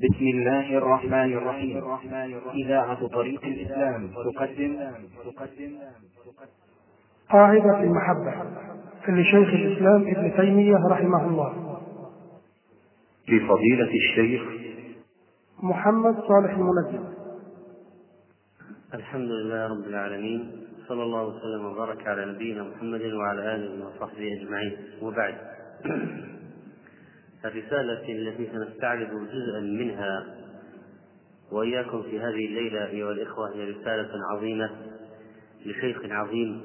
بسم الله الرحمن الرحيم. إذاعة طريق الإسلام تقدم. قاعدة المحبة لشيخ الإسلام ابن تيمية رحمه الله. لفضيلة الشيخ محمد صالح المنجم الحمد لله رب العالمين صلى الله وسلم وبارك على نبينا محمد وعلى آله وصحبه أجمعين. وبعد. الرسالة التي سنستعرض جزءا منها وإياكم في هذه الليلة أيها الإخوة هي رسالة عظيمة لشيخ عظيم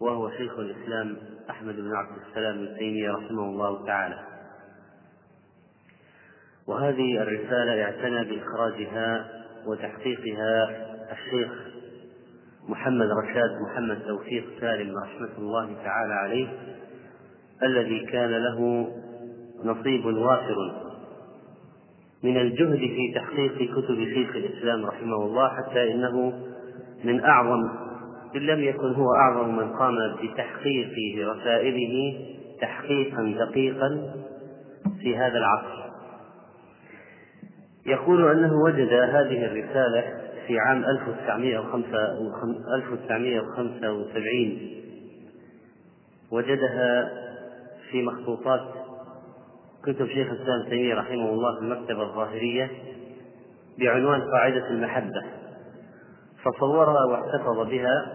وهو شيخ الإسلام أحمد بن عبد السلام بن تيمية رحمه الله تعالى. وهذه الرسالة اعتنى بإخراجها وتحقيقها الشيخ محمد رشاد محمد توفيق سالم رحمة الله تعالى عليه الذي كان له نصيب وافر من الجهد في تحقيق كتب شيخ الإسلام رحمه الله حتى إنه من أعظم إن لم يكن هو أعظم من قام بتحقيق رسائله تحقيقا دقيقا في هذا العصر. يقول أنه وجد هذه الرسالة في عام 1975 وجدها في مخطوطات كتب شيخ الإسلام تيمية رحمه الله في المكتبة الظاهرية بعنوان قاعدة المحبة فصورها واحتفظ بها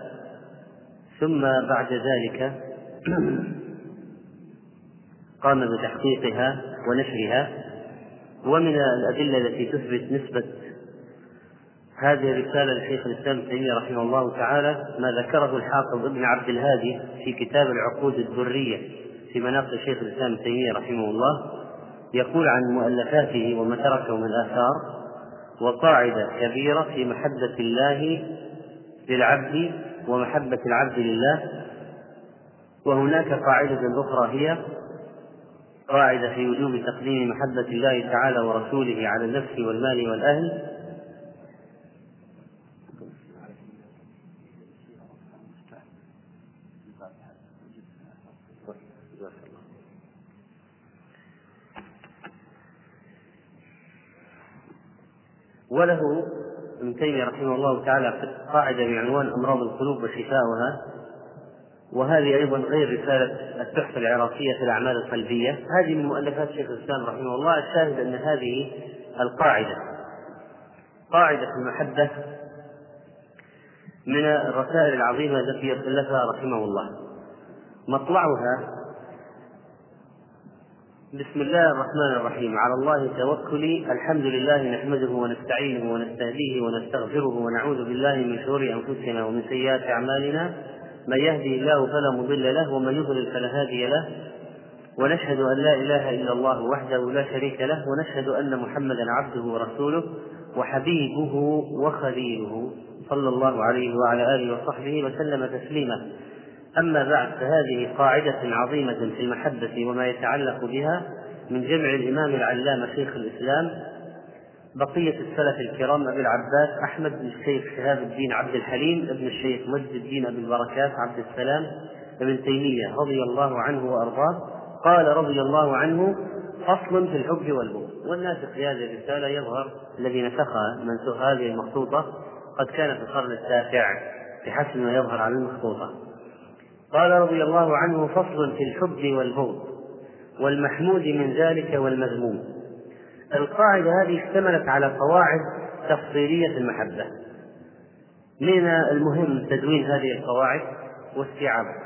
ثم بعد ذلك قام بتحقيقها ونشرها ومن الأدلة التي تثبت نسبة هذه الرسالة لشيخ الإسلام ابن تيمية رحمه الله تعالى ما ذكره الحافظ ابن عبد الهادي في كتاب العقود الدرية في مناقب شيخ الإسلام ابن تيمية رحمه الله يقول عن مؤلفاته وما تركه من آثار وقاعدة كبيرة في محبة الله للعبد ومحبة العبد لله وهناك قاعدة أخرى هي قاعدة في وجوب تقديم محبة الله تعالى ورسوله على النفس والمال والأهل وله ابن تيمية رحمه الله تعالى قاعدة بعنوان أمراض القلوب وشفاؤها وهذه أيضا غير رسالة التحفة العراقية في الأعمال القلبية. هذه من مؤلفات شيخ الإسلام رحمه الله. الشاهد أن هذه القاعدة قاعدة المحبة من الرسائل العظيمة التي ألفها رحمه الله. مطلعها بسم الله الرحمن الرحيم على الله توكلي الحمد لله نحمده ونستعينه ونستهديه ونستغفره ونعوذ بالله من شرور انفسنا ومن سيئات اعمالنا من يهدي الله فلا مضل له ومن يضلل فلا هادي له ونشهد ان لا اله الا الله وحده لا شريك له ونشهد ان محمدا عبده ورسوله وحبيبه وخليله صلى الله عليه وعلى اله وصحبه وسلم تسليما أما بعد فهذه قاعدة عظيمة في المحبة وما يتعلق بها من جمع الإمام العلامة شيخ الإسلام بقية السلف الكرام أبي العباس أحمد بن الشيخ شهاب الدين عبد الحليم ابن الشيخ مجد الدين أبي البركات عبد السلام ابن تيمية رضي الله عنه وأرضاه. قال رضي الله عنه فصل في الحب والبغض. والناسخ في هذه الرسالة يظهر الذي نسخها منسوخ هذه المخطوطة قد كان في القرن التاسع بحسب ما يظهر على المخطوطة. قال رضي الله عنه فصل في الحب والبغض والمحمود من ذلك والمذموم. القاعدة هذه اشتملت على قواعد تفصيلية المحبة. من المهم تدوين هذه القواعد واستيعابها.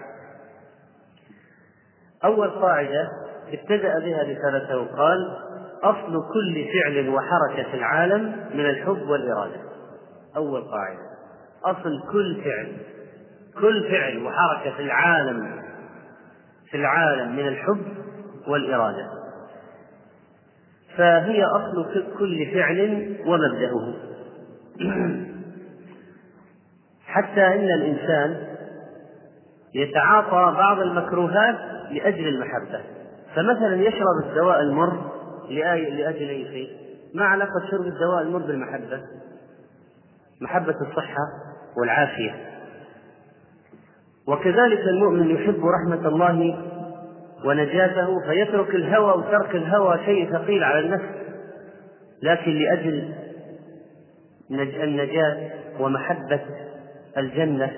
أول قاعدة ابتدأ بها رسالته قال أصل كل فعل وحركة في العالم من الحب والإرادة. أول قاعدة أصل كل فعل كل فعل وحركة في العالم في العالم من الحب والإرادة. فهي أصل كل فعل ومبدأه. حتى إن الإنسان يتعاطى بعض المكروهات لأجل المحبة. فمثلا يشرب الدواء المر لأجل أي شيء. ما علاقة شرب الدواء المر بالمحبة؟ محبة الصحة والعافية. وكذلك المؤمن يحب رحمة الله ونجاته فيترك الهوى وترك الهوى شيء ثقيل على النفس لكن لأجل النجاة ومحبة الجنة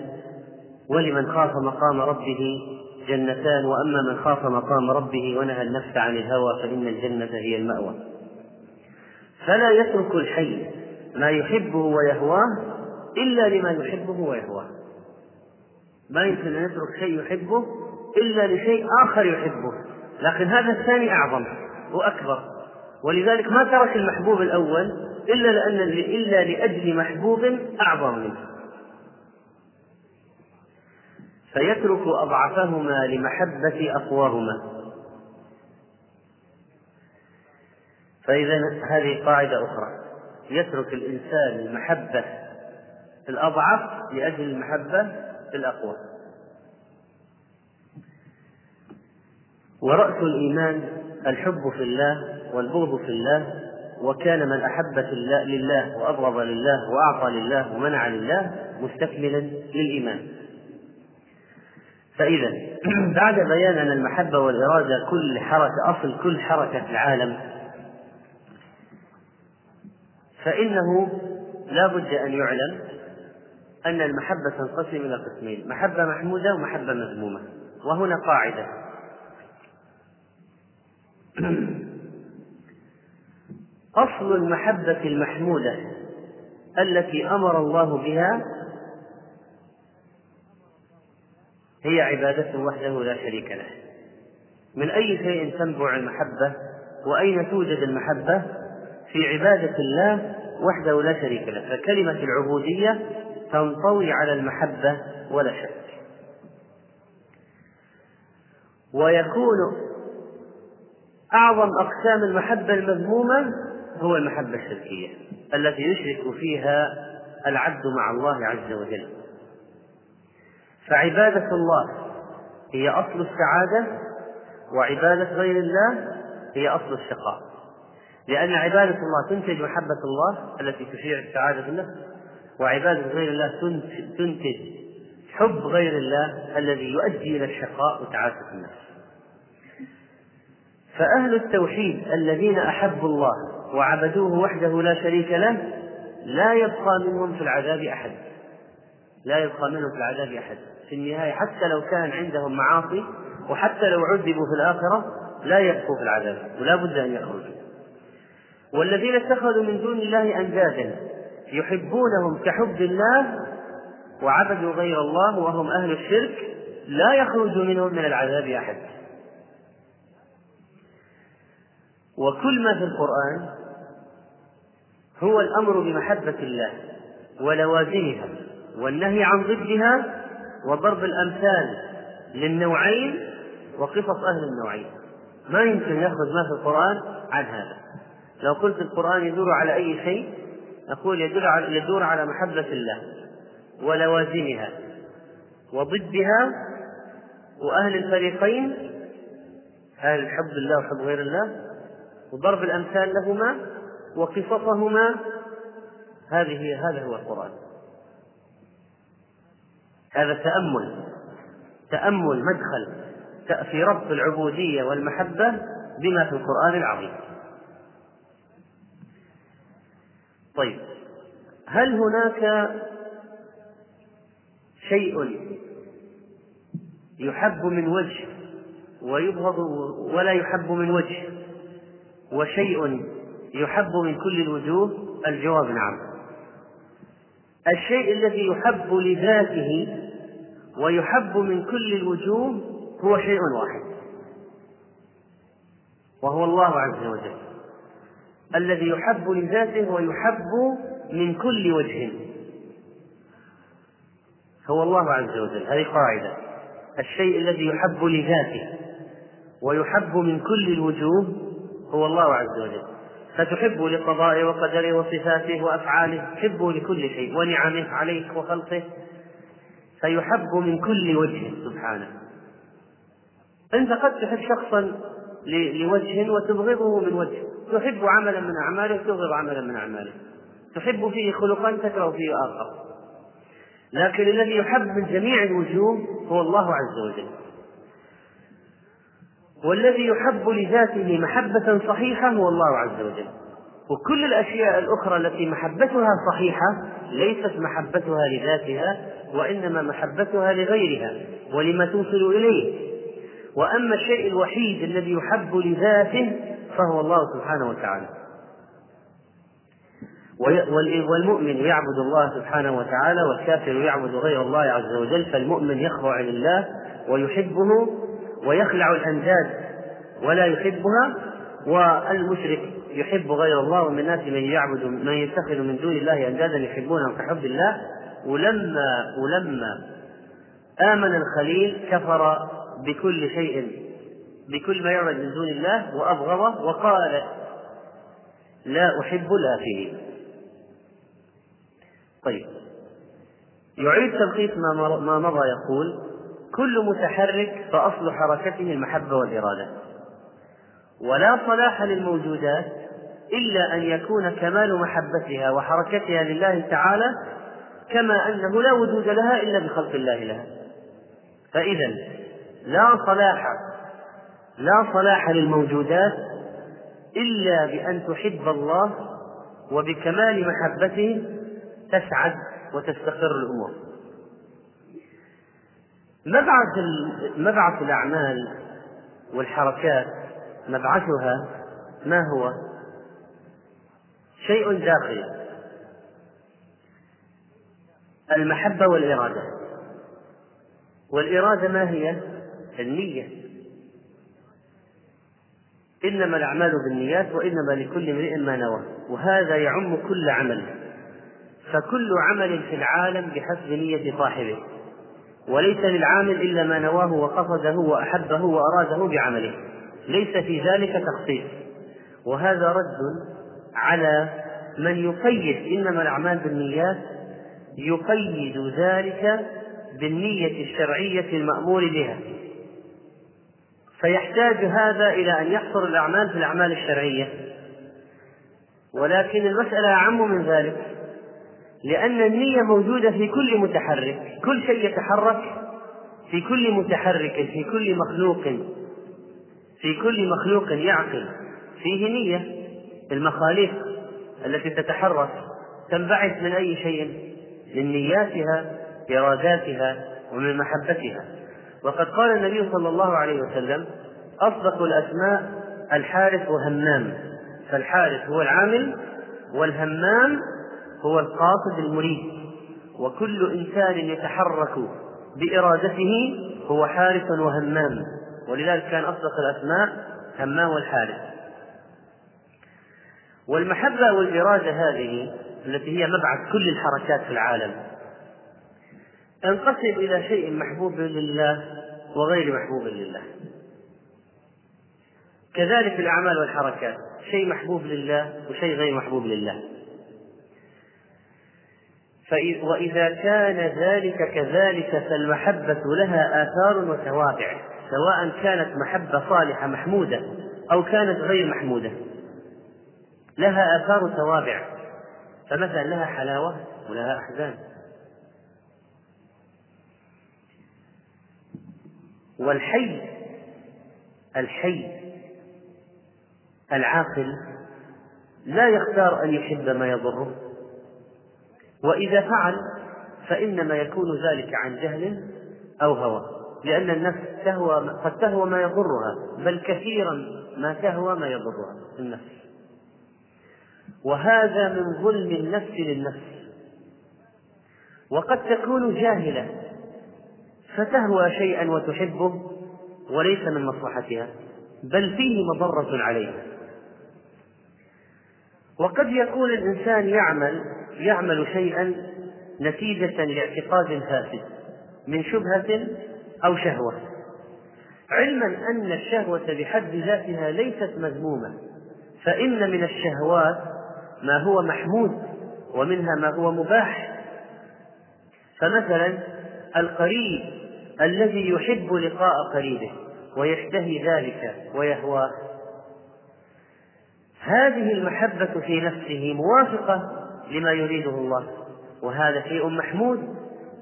ولمن خاف مقام ربه جنتان وأما من خاف مقام ربه ونهى النفس عن الهوى فإن الجنة هي المأوى. فلا يترك الحي ما يحبه ويهواه إلا لما يحبه ويهواه. ما يمكن أن يترك شيء يحبه إلا لشيء آخر يحبه. لكن هذا الثاني أعظم وأكبر. ولذلك ما ترك المحبوب الأول إلا لأن إلا لأجل محبوب أعظم منه. فيترك أضعفهما لمحبة أقواهما. فإذا هذه قاعدة أخرى. يترك الإنسان المحبة الأضعف لأجل المحبة الأقوى ورأس الإيمان الحب في الله والبغض في الله وكان من أحب لله وأبغض لله وأعطى لله ومنع لله مستكملا للإيمان. فإذا بعد بيان أن المحبة والإرادة كل حركة أصل كل حركة في العالم فإنه لا بد أن يعلم أن المحبة تنقسم إلى قسمين محبة محمودة ومحبة مذمومة وهنا قاعدة. أصل المحبة المحمودة التي أمر الله بها هي عبادته وحده لا شريك له. من أي شيء تنبع المحبة وأين توجد المحبة؟ في عبادة الله وحده لا شريك له. فكلمة العبودية تنطوي على المحبة ولا شك. ويكون أعظم أقسام المحبة المذمومة هو المحبة الشركية التي يشرك فيها العبد مع الله عز وجل. فعبادة الله هي أصل السعادة وعبادة غير الله هي أصل الشقاء. لأن عبادة الله تنتج محبة الله التي تشيع السعادة في النفس وعبادة غير الله تنتج حب غير الله الذي يؤدي إلى الشقاء وتعاسة النفس فأهل التوحيد الذين أحبوا الله وعبدوه وحده لا شريك له لا يبقى منهم في العذاب أحد. لا يبقى منهم في العذاب أحد. في النهاية حتى لو كان عندهم معاصي وحتى لو عذبوا في الآخرة لا يبقوا في العذاب ولا بد أن يخرجوا. والذين اتخذوا من دون الله أندادا يحبونهم كحب الله وعبدوا غير الله وهم أهل الشرك لا يخرج منهم من العذاب أحد. وكل ما في القرآن هو الأمر بمحبة الله ولوازمها والنهي عن ضدها وضرب الأمثال للنوعين وقصص أهل النوعين. ما يمكن يخرج ما في القرآن عن هذا. لو قلت القرآن يدور على أي شيء نقول يدور على يدور على محبة الله ولوازمها وضدها وأهل الفريقين. أهل حب الله وحب غير الله. وضرب الأمثال لهما وقصصهما. هذه هذا هو القرآن. هذا تأمل. تأمل مدخل في ربط العبودية والمحبة بما في القرآن العظيم. طيب هل هناك شيء يحب من وجه ويبغض ولا يحب من وجه وشيء يحب من كل الوجوه؟ الجواب نعم. الشيء الذي يحب لذاته ويحب من كل الوجوه هو شيء واحد وهو الله عز وجل. الذي يحب لذاته ويحب من كل وجه. هو الله عز وجل. هذه قاعدة. الشيء الذي يحب لذاته ويحب من كل الوجوه هو الله عز وجل. فتحب لقضائه وقدره وصفاته وأفعاله تحبه لكل شيء ونعمه عليك وخلقه. فيحب من كل وجه سبحانه. أنت قد تحب شخصا لوجه وتبغضه من وجه. تحب عملا من اعماله وتبغض عملا من اعماله تحب فيه خلقا تكره فيه آخر. لكن الذي يحب من جميع الوجوه هو الله عز وجل. والذي يحب لذاته محبة صحيحة هو الله عز وجل. وكل الأشياء الأخرى التي محبتها صحيحة ليست محبتها لذاتها وإنما محبتها لغيرها ولما توصل إليه. وأما الشيء الوحيد الذي يحب لذاته فهو الله سبحانه وتعالى. والمؤمن يعبد الله سبحانه وتعالى والكافر يعبد غير الله عز وجل فالمؤمن يخضع لله ويحبه ويخلع الأنداد ولا يحبها والمشرك يحب غير الله ومن الناس من يعبد من يتخذ من دون الله أندادا يحبونهم كحب الله. ولما ولما آمن الخليل كفر بكل شيء بكل ما يعبد من دون الله وأبغضه وقال لا أحب الآخرين طيب. يعيد تلخيص ما ما مضى يقول كل متحرك فأصل حركته المحبة والإرادة. ولا صلاح للموجودات إلا أن يكون كمال محبتها وحركتها لله تعالى كما أنه لا وجود لها إلا بخلق الله لها. فإذا لا صلاح لا صلاح للموجودات إلا بأن تحب الله وبكمال محبته تسعد وتستقر الأمور مبعث مبعث الأعمال والحركات مبعثها ما هو؟ شيء داخلي المحبة والإرادة والإرادة ما هي؟ النية إنما الأعمال بالنيات وإنما لكل امرئ ما نوى وهذا يعم كل عمل. فكل عمل في العالم بحسب نية صاحبه. وليس للعامل إلا ما نواه وقصده وأحبه وأراده بعمله. ليس في ذلك تخصيص. وهذا رد على من يقيد إنما الأعمال بالنيات يقيد ذلك بالنية الشرعية المأمور بها. فيحتاج هذا إلى أن يحصر الأعمال في الأعمال الشرعية. ولكن المسألة أعم من ذلك لأن النية موجودة في كل متحرك كل شيء يتحرك في كل متحرك في كل مخلوق في كل مخلوق يعقل. فيه نية المخاليق التي تتحرك تنبعث من أي شيء من نياتها إراداتها ومن محبتها. وقد قال النبي صلى الله عليه وسلم أصدق الأسماء الحارث وهمام. فالحارث هو العامل والهمام هو القاصد المريد. وكل إنسان يتحرك بإرادته هو حارث وهمام. ولذلك كان أصدق الأسماء همام والحارث. والمحبة والإرادة هذه التي هي مبعث كل الحركات في العالم. تنقسم إلى شيء محبوب لله وغير محبوب لله. كذلك الأعمال والحركات شيء محبوب لله وشيء غير محبوب لله. وإذا كان ذلك كذلك فالمحبة لها آثار وتوابع سواء كانت محبة صالحة محمودة أو كانت غير محمودة. لها آثار وتوابع فمثلا لها حلاوة ولها أحزان. والحي الحي العاقل لا يختار أن يحب ما يضره. وإذا فعل فإنما يكون ذلك عن جهل أو هوى لأن النفس تهوى قد تهوى ما يضرها بل كثيرا ما تهوى ما يضرها النفس. وهذا من ظلم النفس للنفس. وقد تكون جاهلة فتهوى شيئا وتحبه وليس من مصلحتها بل فيه مضرة عليها وقد يكون الإنسان يعمل يعمل شيئا نتيجة لاعتقاد فاسد من شبهة أو شهوة. علما أن الشهوة بحد ذاتها ليست مذمومة فإن من الشهوات ما هو محمود ومنها ما هو مباح. فمثلا القريب الذي يحب لقاء قريبه ويشتهي ذلك ويهواه. هذه المحبة في نفسه موافقة لما يريده الله وهذا شيء محمود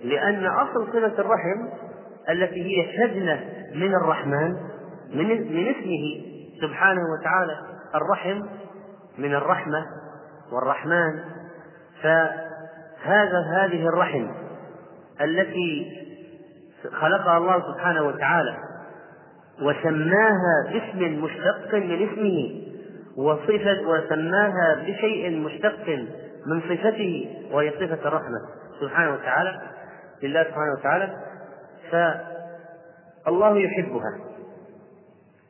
لأن أصل صلة الرحم التي هي شجنة من الرحمن من من اسمه سبحانه وتعالى الرحم من الرحمة والرحمن. فهذا هذه الرحم التي خلقها الله سبحانه وتعالى وسماها باسم مشتق من اسمه وصفة وسماها بشيء مشتق من صفته وهي صفة الرحمة سبحانه وتعالى لله سبحانه وتعالى فالله يحبها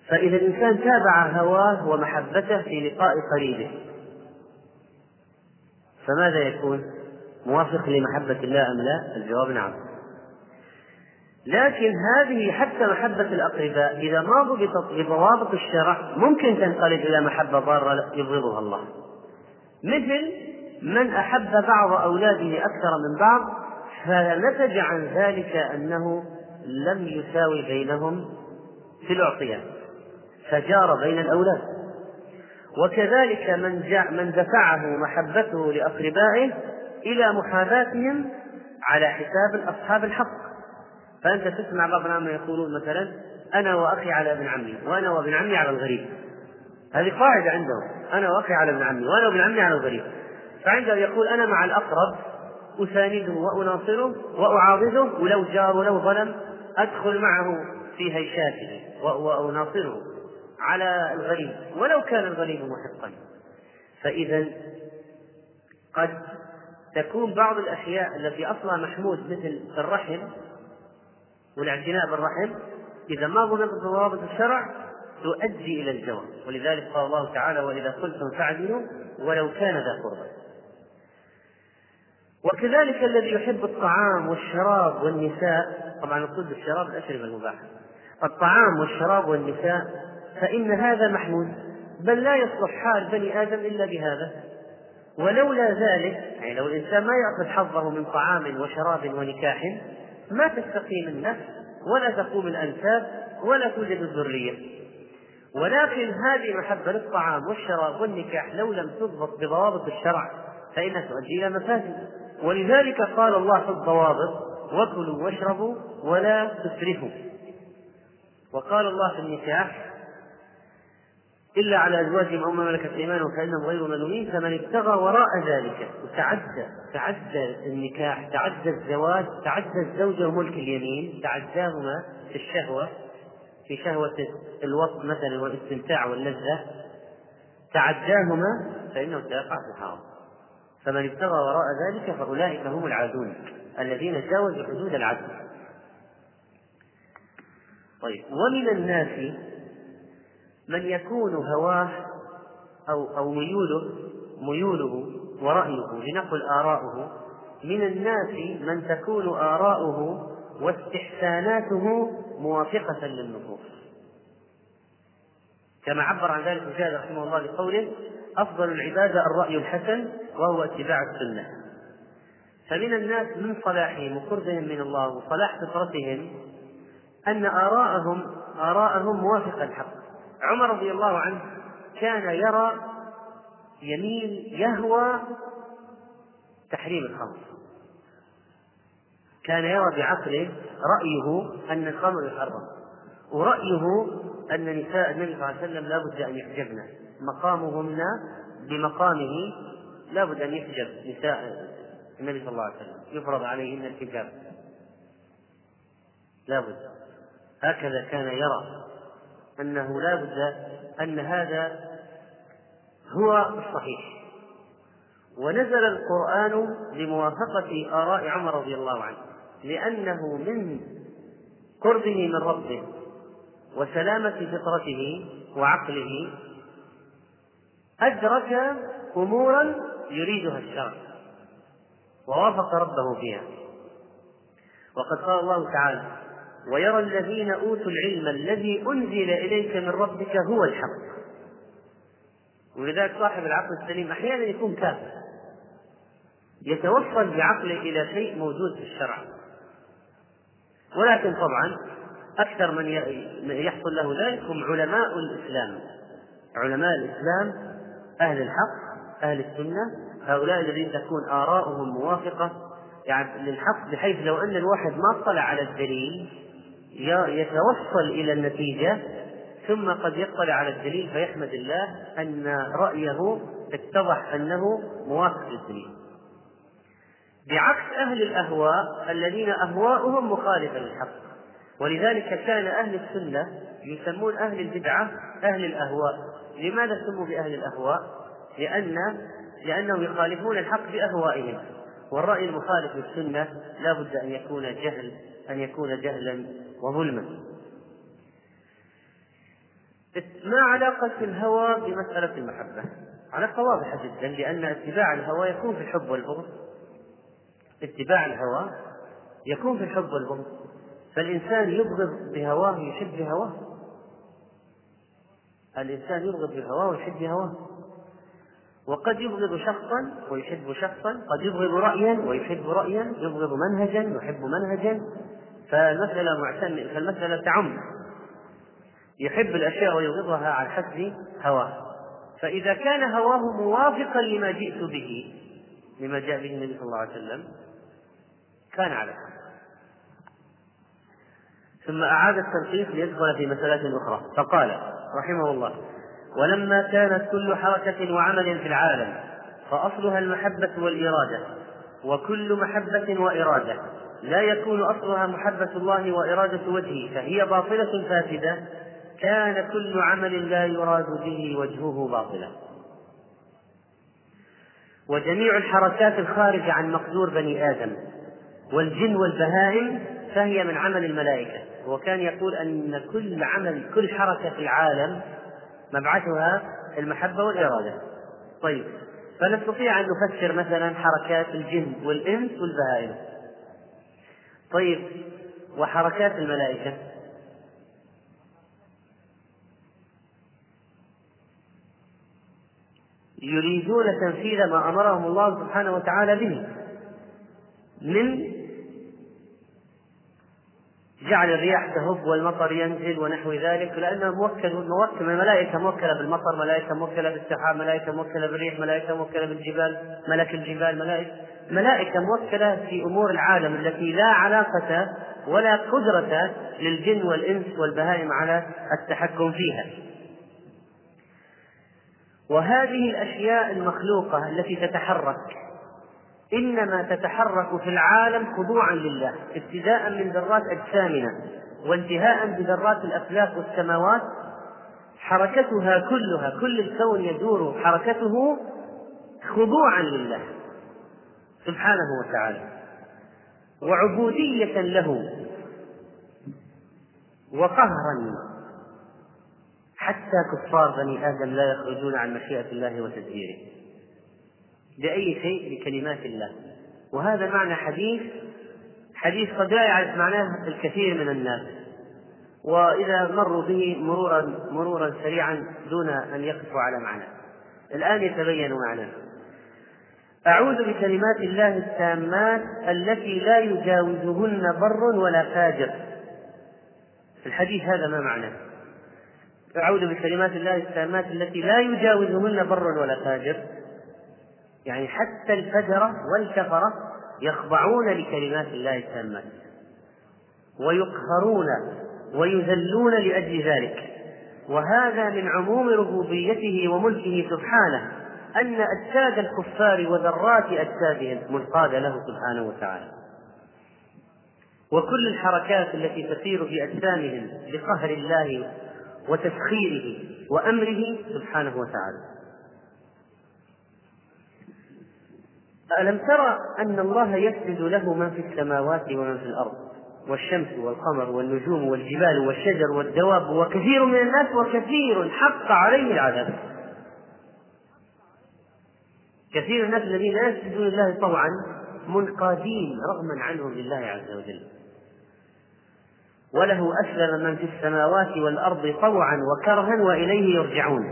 فإذا الإنسان تابع هواه ومحبته في لقاء قريبه فماذا يكون؟ موافق لمحبة الله أم لا؟ الجواب نعم. لكن هذه حتى محبة الأقرباء إذا ما ضبطت بضوابط الشرع ممكن تنقلب إلى محبة ضارة يبغضها الله. مثل من أحب بعض أولاده أكثر من بعض فنتج عن ذلك أنه لم يساوي بينهم في الأعطيات فجار بين الأولاد. وكذلك من من دفعه محبته لأقربائه إلى محاباتهم على حساب أصحاب الحق. فأنت تسمع بعض العامة يقولون مثلا أنا وأخي على ابن عمي وأنا وابن عمي على الغريب. هذه قاعدة عندهم أنا وأخي على ابن عمي وأنا وابن عمي على الغريب. فعنده يقول أنا مع الأقرب أسانده وأناصره وأعاضده ولو جار ولو ظلم أدخل معه في هيشاته وأناصره على الغريب ولو كان الغريب محقا. فإذا قد تكون بعض الأشياء التي أصلها محمود مثل الرحم والاعتناء بالرحم إذا ما ضبطت بضوابط الشرع تؤدي إلى الجواب. ولذلك قال الله تعالى وإذا قلتم فاعدلوا ولو كان ذا قربى وكذلك الذي يحب الطعام والشراب والنساء طبعا نقصد بالشراب الأشربة المباحة الطعام والشراب والنساء فإن هذا محمود بل لا يصلح حال بني آدم إلا بهذا. ولولا ذلك يعني لو الإنسان ما يأخذ حظه من طعام وشراب ونكاح ما تستقيم النفس ولا تقوم الأنساب ولا توجد الذرية. ولكن هذه المحبة للطعام والشراب والنكاح لو لم تضبط بضوابط الشرع فإنها تؤدي إلى مفاسد. ولذلك قال الله في الضوابط وكلوا واشربوا ولا تسرفوا وقال الله في النكاح إلا على أزواجهم أو ما ملكت أيمانهم فإنهم غير ملومين فمن ابتغى وراء ذلك وتعدى تعدى النكاح تعدى الزواج تعدى الزوجة وملك اليمين تعداهما في الشهوة في شهوة الوصف مثلا والاستمتاع واللذة تعداهما فإنه سيقع في الحرام. فمن ابتغى وراء ذلك فأولئك هم العادون الذين جاوزوا حدود العدل. طيب ومن الناس من يكون هواه أو أو ميوله ميوله ورأيه لنقل آراؤه. من الناس من تكون آراؤه واستحساناته موافقة للنصوص كما عبر عن ذلك مجاهد رحمه الله بقوله أفضل العبادة الرأي الحسن وهو اتباع السنة. فمن الناس من صلاحهم وقربهم من الله وصلاح فطرتهم أن آراءهم آراءهم موافقة الحق. عمر رضي الله عنه كان يرى يميل يهوى تحريم الخمر. كان يرى بعقله رأيه أن الخمر يحرم ورأيه أن نساء النبي صلى الله عليه وسلم لا بد أن يحجبن. مقامهن بمقامه لا بد أن يحجب نساء النبي صلى الله عليه وسلم يفرض عليهن الحجاب. لا بد. هكذا كان يرى أنه لا بد أن هذا هو الصحيح. ونزل القرآن لموافقة آراء عمر رضي الله عنه لأنه من قربه من ربه وسلامة فطرته وعقله أدرك أمورا يريدها الشرع ووافق ربه فيها. وقد قال الله تعالى ويرى الذين أوتوا العلم الذي أنزل إليك من ربك هو الحق. ولذلك صاحب العقل السليم أحيانا يكون كافر. يتوصل بعقله إلى شيء موجود في الشرع. ولكن طبعا أكثر من يحصل له ذلك هم علماء الإسلام. علماء الإسلام أهل الحق أهل السنة هؤلاء الذين تكون آراؤهم موافقة. يعني للحق بحيث لو أن الواحد ما اطلع على الدليل يتوصل إلى النتيجة ثم قد يطلع على الدليل فيحمد الله أن رأيه اتضح أنه موافق للدليل بعكس أهل الأهواء الذين أهواؤهم مخالفة للحق. ولذلك كان أهل السنة يسمون أهل البدعة أهل الأهواء. لماذا سموا بأهل الأهواء؟ لأن لأنهم يخالفون الحق بأهوائهم. والرأي المخالف للسنة لا بد أن يكون جهل أن يكون جهلا. وظلما. ما علاقة الهوى بمسألة المحبة؟ علاقة واضحة جدا لأن اتباع الهوى يكون في الحب والبغض. اتباع الهوى يكون في الحب والبغض. فالإنسان يبغض بهواه يحب بهواه الإنسان يبغض بهواه ويحب بهواه وقد يبغض شخصا ويحب شخصا قد يبغض رأيا ويحب رأيا يبغض منهجا ويحب منهجا. فالمسألة معتمد فالمسألة تعم. يحب الأشياء ويبغضها على حسب هواه. فإذا كان هواه موافقا لما جئت به لما جاء به النبي صلى الله عليه وسلم كان على حق ثم أعاد التلخيص ليدخل في مسألة أخرى. فقال رحمه الله ولما كانت كل حركة وعمل في العالم فأصلها المحبة والإرادة وكل محبة وإرادة لا يكون أصلها محبة الله وإرادة وجهه فهي باطلة فاسدة. كان كل عمل لا يراد به وجهه باطلا. وجميع الحركات الخارجة عن مقدور بني آدم والجن والبهائم فهي من عمل الملائكة. وكان يقول أن كل عمل كل حركة في العالم مبعثها المحبة والإرادة. طيب فنستطيع أن نفسر مثلا حركات الجن والإنس والبهائم. طيب وحركات الملائكة. يريدون تنفيذ ما أمرهم الله سبحانه وتعالى به من جعل الرياح تهب والمطر ينزل ونحو ذلك لأنه موكل موكل الملائكة موكلة بالمطر ملائكة موكلة بالسحاب ملائكة موكلة بالريح ملائكة موكلة بالجبال ملك الجبال ملائكة ملائكة موكلة في أمور العالم التي لا علاقة ولا قدرة للجن والإنس والبهائم على التحكم فيها. وهذه الأشياء المخلوقة التي تتحرك إنما تتحرك في العالم خضوعا لله ابتداء من ذرات أجسامنا وانتهاء بذرات الأفلاك والسماوات. حركتها كلها كل الكون يدور حركته خضوعا لله. سبحانه وتعالى. وعبودية له. وقهرا. حتى كفار بني آدم لا يخرجون عن مشيئة الله وتدبيره. بأي شيء؟ بكلمات الله. وهذا معنى حديث حديث قد لا يعرف معناه الكثير من الناس. وإذا مروا به مرورا مرورا سريعا دون أن يقفوا على معناه. الآن يتبين معناه. أعوذ بكلمات الله التامات التي لا يجاوزهن بر ولا فاجر. الحديث هذا ما معناه أعوذ بكلمات الله التامات التي لا يجاوزهن بر ولا فاجر. يعني حتى الفجرة والكفرة يخضعون لكلمات الله التامات. ويقهرون ويذلون لأجل ذلك. وهذا من عموم ربوبيته وملكه سبحانه. أن أجساد الكفار وذرات أجسادهم منقادة له سبحانه وتعالى. وكل الحركات التي تسير في أجسامهم بقهر الله وتسخيره وأمره سبحانه وتعالى. ألم ترى أن الله يسجد له من في السماوات ومن في الأرض والشمس والقمر والنجوم والجبال والشجر والدواب وكثير من الناس وكثير حق عليه العذاب. كثير من الناس الذين لا يسجدون لله طوعا منقادين رغما عنهم لله عز وجل. وله أسلم من في السماوات والأرض طوعا وكرها وإليه يرجعون.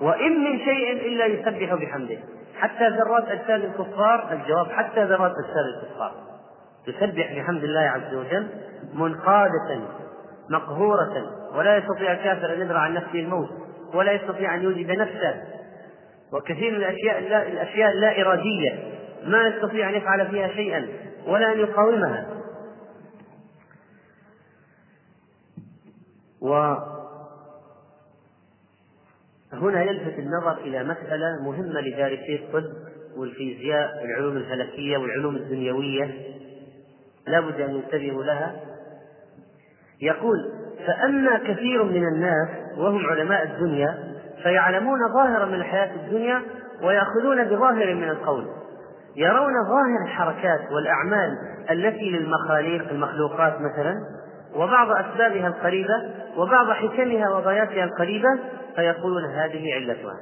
وإن من شيء إلا يسبح بحمده. حتى ذرات أجساد الكفار الجواب حتى ذرات أجساد الكفار. تسبح بحمد الله عز وجل منقادة مقهورة ولا يستطيع الكافر أن يدرع عن نفسه الموت ولا يستطيع أن يوجد نفسه. وكثير من الأشياء الأشياء اللا إرادية ما يستطيع أن يفعل فيها شيئا ولا أن يقاومها. و هنا يلفت النظر إلى مسألة مهمة لدارسي الطب والفيزياء والعلوم الفلكية والعلوم الدنيوية. لا بد أن ينتبهوا لها. يقول فأما كثير من الناس وهم علماء الدنيا فيعلمون ظاهرا من الحياة الدنيا ويأخذون بظاهر من القول. يرون ظاهر الحركات والأعمال التي للمخاليق المخلوقات مثلا وبعض أسبابها القريبة وبعض حكمها وغاياتها القريبة فيقولون هذه علتها.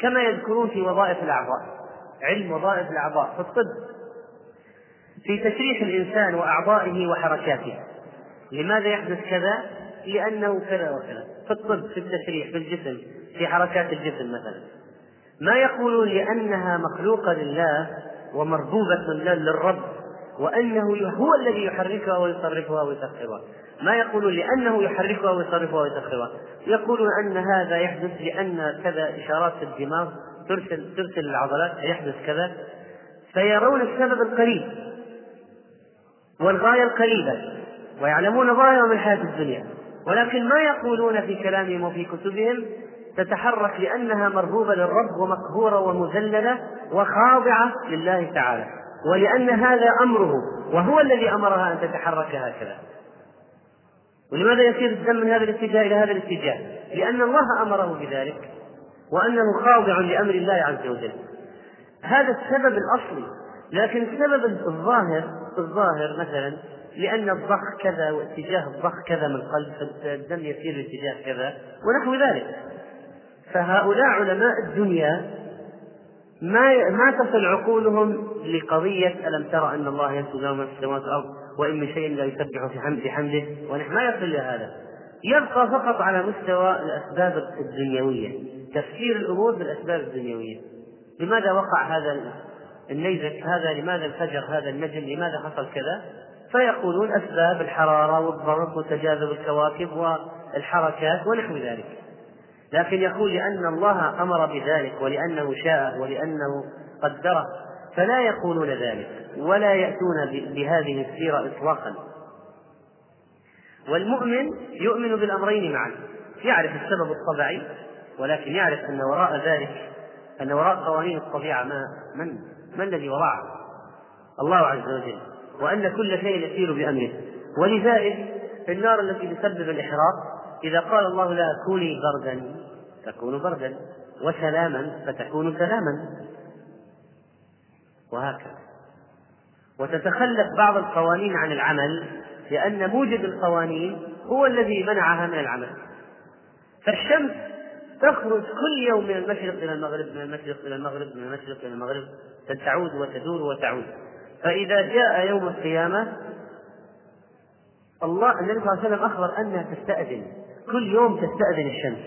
كما يذكرون في وظائف الأعضاء. علم وظائف الأعضاء في الطب. في تشريح الإنسان وأعضائه وحركاته. لماذا يحدث كذا؟ لأنه كذا وكذا. في الطب في التشريح في الجسم في حركات الجسم مثلا. ما يقولون لأنها مخلوقة لله ومربوبة للرب وأنه هو الذي يحركها ويصرفها ويسخرها. ما يقولون لأنه يحركها ويصرفها ويسخرها. يقولون أن هذا يحدث لأن كذا إشارات في الدماغ ترسل ترسل العضلات يحدث كذا. فيرون السبب القريب والغاية القريبة ويعلمون ظاهرا من حياة الدنيا. ولكن ما يقولون في كلامهم وفي كتبهم تتحرك لأنها مربوبة للرب ومقهورة ومذللة وخاضعة لله تعالى. ولأن هذا أمره وهو الذي أمرها أن تتحرك هكذا. ولماذا يسير الدم من هذا الاتجاه إلى هذا الاتجاه؟ لأن الله أمره بذلك وأنه خاضع لأمر الله عز وجل. هذا السبب الأصلي لكن السبب الظاهر الظاهر مثلا لأن الضخ كذا واتجاه الضخ كذا من القلب فالدم يسير باتجاه كذا ونحو ذلك. فهؤلاء علماء الدنيا ما ما تصل عقولهم لقضية ألم ترى أن الله ينسج له ما في السماوات والأرض وإن من شيء لا يسبح في حمد بحمده ونحن ما يصل إلى هذا. يبقى فقط على مستوى الأسباب الدنيوية تفسير الأمور بالأسباب الدنيوية. لماذا وقع هذا النيزك هذا؟ لماذا انفجر هذا النجم؟ لماذا حصل كذا؟ فيقولون أسباب الحرارة والضغط وتجاذب الكواكب والحركات ونحو ذلك. لكن يقول لأن الله أمر بذلك ولأنه شاء ولأنه قدره فلا يقولون ذلك ولا يأتون بهذه السيرة إطلاقا. والمؤمن يؤمن بالأمرين معا يعرف السبب الطبيعي ولكن يعرف أن وراء ذلك أن وراء قوانين الطبيعة ما من ما الذي وراءها الله عز وجل. وأن كل شيء يسير بأمره. ولذلك النار التي تسبب الإحراق إذا قال الله لها كوني بردا تكون بردا وسلاما فتكون سلاما. وهكذا. وتتخلف بعض القوانين عن العمل لأن موجب القوانين هو الذي منعها من العمل. فالشمس تخرج كل يوم من المشرق إلى المغرب من المشرق إلى المغرب من المشرق إلى المغرب تعود وتدور وتعود. فإذا جاء يوم القيامة الله النبي صلى الله عليه وسلم أخبر أنها تستأذن. كل يوم تستأذن الشمس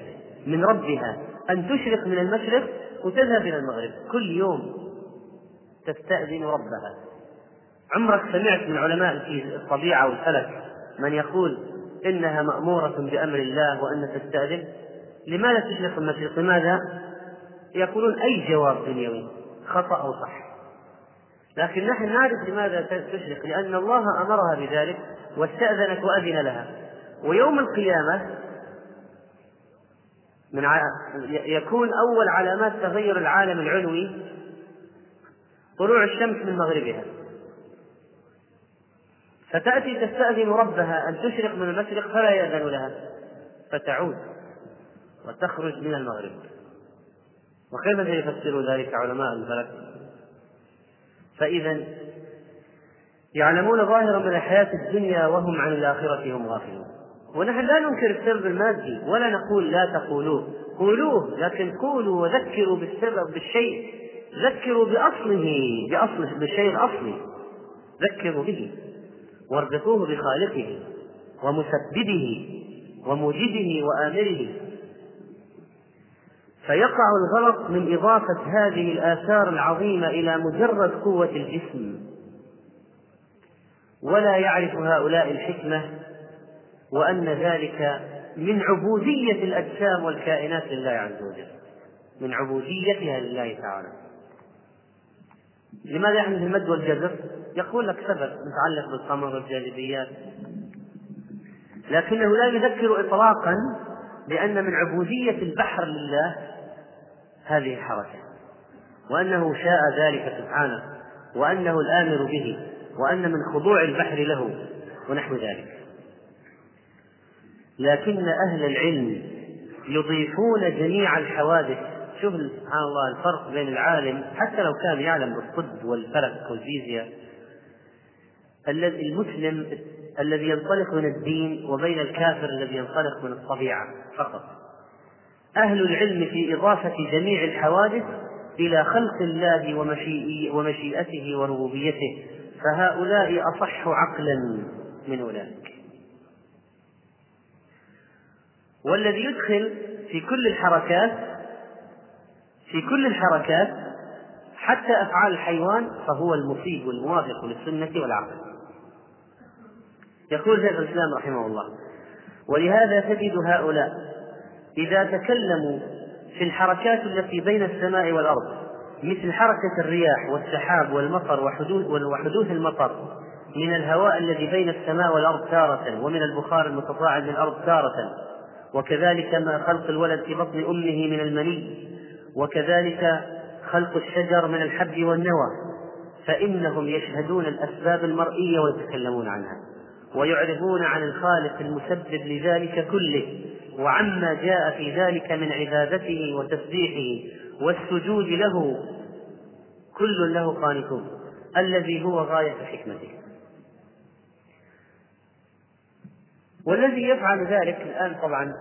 من ربها أن تشرق من المشرق وتذهب إلى المغرب. كل يوم تستأذن ربها. عمرك سمعت من علماء الطبيعة والفلك من يقول إنها مأمورة بأمر الله وأن تستأذن؟ لماذا تشرق المشرق؟ لماذا؟ يقولون أي جواب دنيوي خطأ أو صح. لكن نحن نعرف لماذا تشرق لأن الله أمرها بذلك واستأذنت وأذن لها. ويوم القيامة من يكون أول علامات تغير العالم العلوي طلوع الشمس من مغربها. فتأتي تستأذن ربها أن تشرق من المشرق فلا يأذن لها فتعود وتخرج من المغرب. وكيف سيفسر ذلك علماء الفلك فإذا يعلمون ظاهرا من الحياة الدنيا وهم عن الآخرة هم غافلون. ونحن لا ننكر السبب المادي ولا نقول لا تقولوه. قولوه لكن قولوا وذكروا بالسبب بالشيء. ذكروا بأصله بأصل بالشيء الأصلي. ذكروا به. واربطوه بخالقه ومسببه وموجده وآمره. فيقع الغلط من إضافة هذه الآثار العظيمة إلى مجرد قوة الجسم. ولا يعرف هؤلاء الحكمة وأن ذلك من عبودية الأجسام والكائنات لله عز وجل. من عبوديتها لله تعالى. لماذا يحدث المد والجزر؟ يقول لك سبب متعلق بالقمر والجاذبيات. لكنه لا يذكر إطلاقا بأن من عبودية البحر لله هذه الحركة. وأنه شاء ذلك سبحانه وأنه الآمر به وأن من خضوع البحر له ونحو ذلك. لكن أهل العلم يضيفون جميع الحوادث. شوف سبحان الله الفرق بين العالم حتى لو كان يعلم بالطب والفلك والفيزياء المسلم الذي ينطلق من الدين وبين الكافر الذي ينطلق من الطبيعة فقط. أهل العلم في إضافة جميع الحوادث إلى خلق الله ومشيئته وربوبيته فهؤلاء أصح عقلا من أولئك والذي يدخل في كل الحركات في كل الحركات حتى أفعال الحيوان فهو المفيد والموافق للسنة والعقل. يقول شيخ الإسلام رحمه الله ولهذا تجد هؤلاء إذا تكلموا في الحركات التي بين السماء والأرض مثل حركة الرياح والسحاب والمطر وحدوث وحدوث المطر من الهواء الذي بين السماء والأرض تارة ومن البخار المتصاعد من الأرض تارة وكذلك ما خلق الولد في بطن أمه من المني وكذلك خلق الشجر من الحب والنوى فإنهم يشهدون الأسباب المرئية ويتكلمون عنها ويعرضون عن الخالق المسبب لذلك كله وعما جاء في ذلك من عبادته وتسبيحه والسجود له كل له قانتون الذي هو غاية حكمته. والذي يفعل ذلك الآن طبعا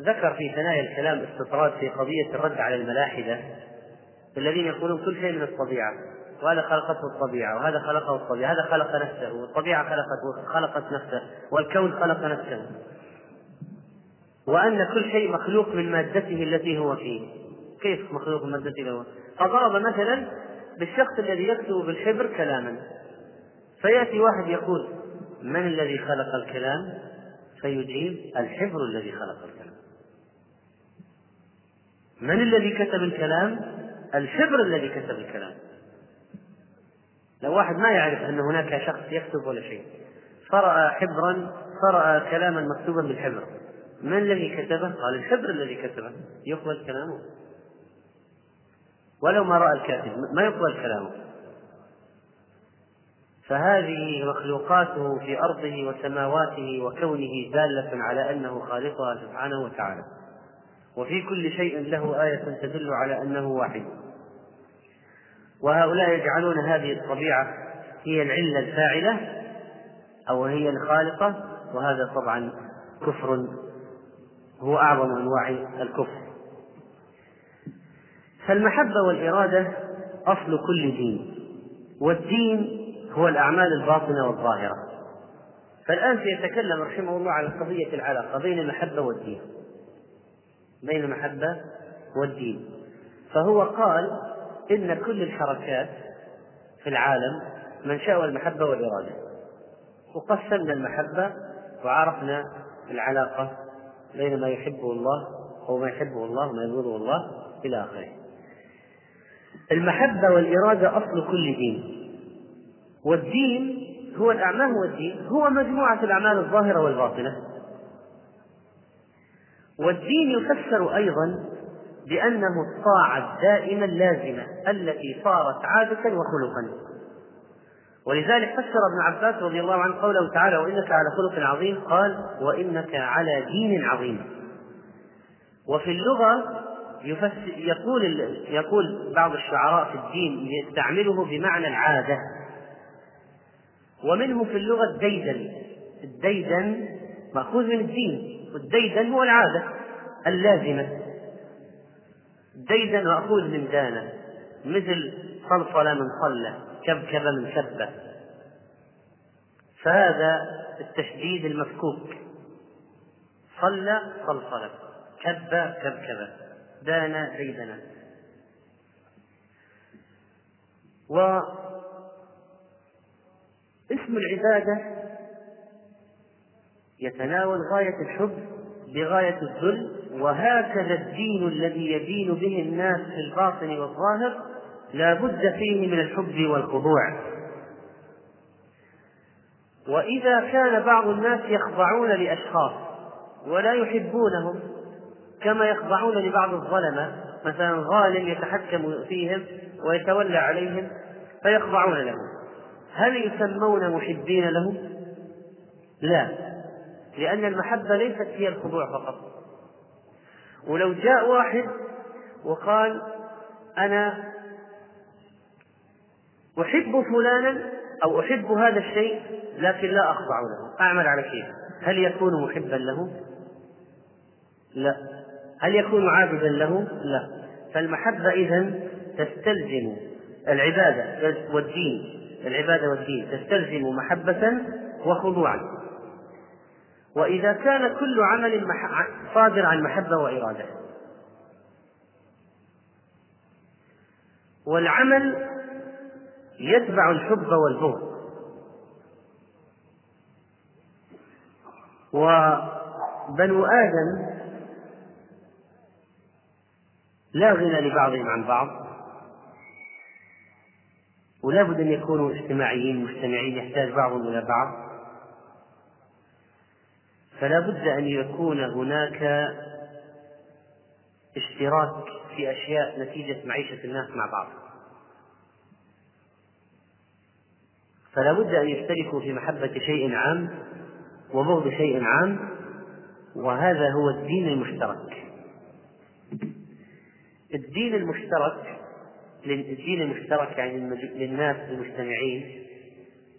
ذكر في ثنايا الكلام استطراد في قضية الرد على الملاحدة الذين يقولون كل شيء من الطبيعة وهذا خلقته الطبيعة وهذا خلقه الطبيعة هذا خلق نفسه والطبيعة خلقت خلقت نفسه والكون خلق نفسه. وأن كل شيء مخلوق من مادته التي هو فيه. كيف مخلوق من مادته له فضرب مثلا بالشخص الذي يكتب بالحبر كلاما. فيأتي واحد يقول من الذي خلق الكلام؟ فيجيب الحبر الذي خلق الكلام. من الذي كتب الكلام؟ الحبر الذي كتب الكلام. لو واحد ما يعرف أن هناك شخص يكتب ولا شيء فرأى حبرا فرأى كلاما مكتوبا بالحبر من الذي كتبه؟ قال الحبر الذي كتبه. يقبل كلامه. ولو ما رأى الكاتب ما يقبل كلامه. فهذه مخلوقاته في أرضه وسماواته وكونه دالة على أنه خالقها سبحانه وتعالى. وفي كل شيء له آية تدل على أنه واحد. وهؤلاء يجعلون هذه الطبيعة هي العلة الفاعلة أو هي الخالقة وهذا طبعا كفر هو أعظم أنواع الكفر. فالمحبة والإرادة أصل كل دين والدين هو الأعمال الباطنة والظاهرة. فالآن سيتكلم رحمه الله على قضية العلاقة بين المحبة والدين. بين المحبة والدين. فهو قال إن كل الحركات في العالم منشأها المحبة والإرادة. وقسمنا المحبة وعرفنا العلاقة بين ما يحبه الله أو ما يحبه الله وما يبغضه الله إلى آخره. المحبة والإرادة أصل كل دين. والدين هو الأعمال هو الدين هو مجموعة الأعمال الظاهرة والباطنة. والدين يفسر أيضا بأنه الطاعة الدائمة اللازمة التي صارت عادة وخلقا. ولذلك فسر ابن عباس رضي الله عنه قوله تعالى وإنك على خلق عظيم قال وإنك على دين عظيم وفي اللغة يقول يقول بعض الشعراء في الدين يستعمله بمعنى العادة ومنه في اللغة الديدن. الديدن مأخوذ من الدين والديدن هو العادة اللازمة. الديدن مأخوذ من دانة مثل صلصلة من صلة كبكبة من كبة. فهذا التشديد المفكوك. صلى صلصلة كبة كبكبة دان ديدنة. و اسم العبادة يتناول غاية الحب بغاية الذل وهكذا الدين الذي يدين به الناس في الباطن والظاهر لا بد فيه من الحب والخضوع. وإذا كان بعض الناس يخضعون لأشخاص ولا يحبونهم كما يخضعون لبعض الظلمة مثلا ظالم يتحكم فيهم ويتولى عليهم فيخضعون له هل يسمون محبين له؟ لا لأن المحبة ليست هي الخضوع فقط ولو جاء واحد وقال أنا أحب فلانا أو أحب هذا الشيء لكن لا أخضع له أعمل على كيف هل يكون محبا له؟ لا هل يكون عابدا له؟ لا فالمحبة إذا تستلزم العبادة والدين العبادة والدين تستلزم محبة وخضوعا. وإذا كان كل عمل صادر عن محبة وإرادة. والعمل يتبع الحب والبغض. وبنو آدم لا غنى لبعضهم عن بعض. ولا بد أن يكونوا اجتماعيين مجتمعين يحتاج بعضهم إلى بعض. فلا بد أن يكون هناك اشتراك في أشياء نتيجة معيشة الناس مع بعض. فلا بد أن يشتركوا في محبة شيء عام وبغض شيء عام وهذا هو الدين المشترك. الدين المشترك الدين المشترك يعني للناس المجتمعين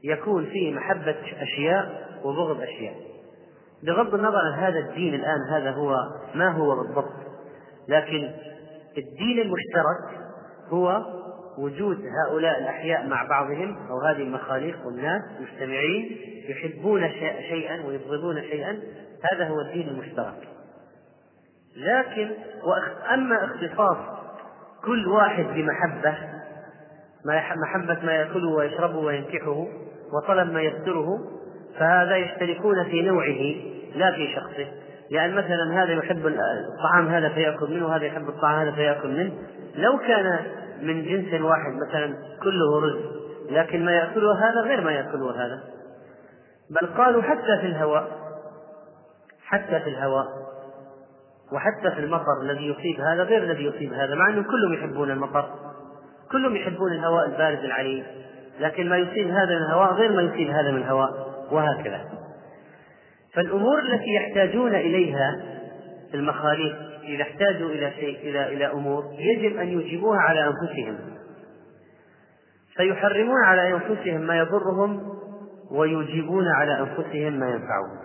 يكون فيه محبة أشياء وبغض أشياء. بغض النظر عن هذا الدين الآن هذا هو ما هو بالضبط. لكن الدين المشترك هو وجود هؤلاء الأحياء مع بعضهم أو هذه المخاليق والناس مجتمعين يحبون شيئا ويبغضون شيئا هذا هو الدين المشترك. لكن أما اختصاص كل واحد بمحبة محبة ما يأكله ويشربه وينكحه وطلب ما يستره فهذا يشتركون في نوعه لا في شخصه. لأن مثلا هذا يحب الطعام هذا فيأكل منه وهذا يحب الطعام هذا فيأكل منه. لو كان من جنس واحد مثلا كله رز لكن ما يأكله هذا غير ما يأكله هذا. بل قالوا حتى في الهواء حتى في الهواء. وحتى في المطر الذي يصيب هذا غير الذي يصيب هذا مع أنهم كلهم يحبون المطر. كلهم يحبون الهواء البارد العليل لكن ما يصيب هذا من الهواء غير ما يصيب هذا من الهواء وهكذا. فالأمور التي يحتاجون إليها المخاليق إذا احتاجوا إلى شيء إلى إلى أمور يجب أن يجيبوها على أنفسهم. فيحرمون على أنفسهم ما يضرهم ويجيبون على أنفسهم ما ينفعهم.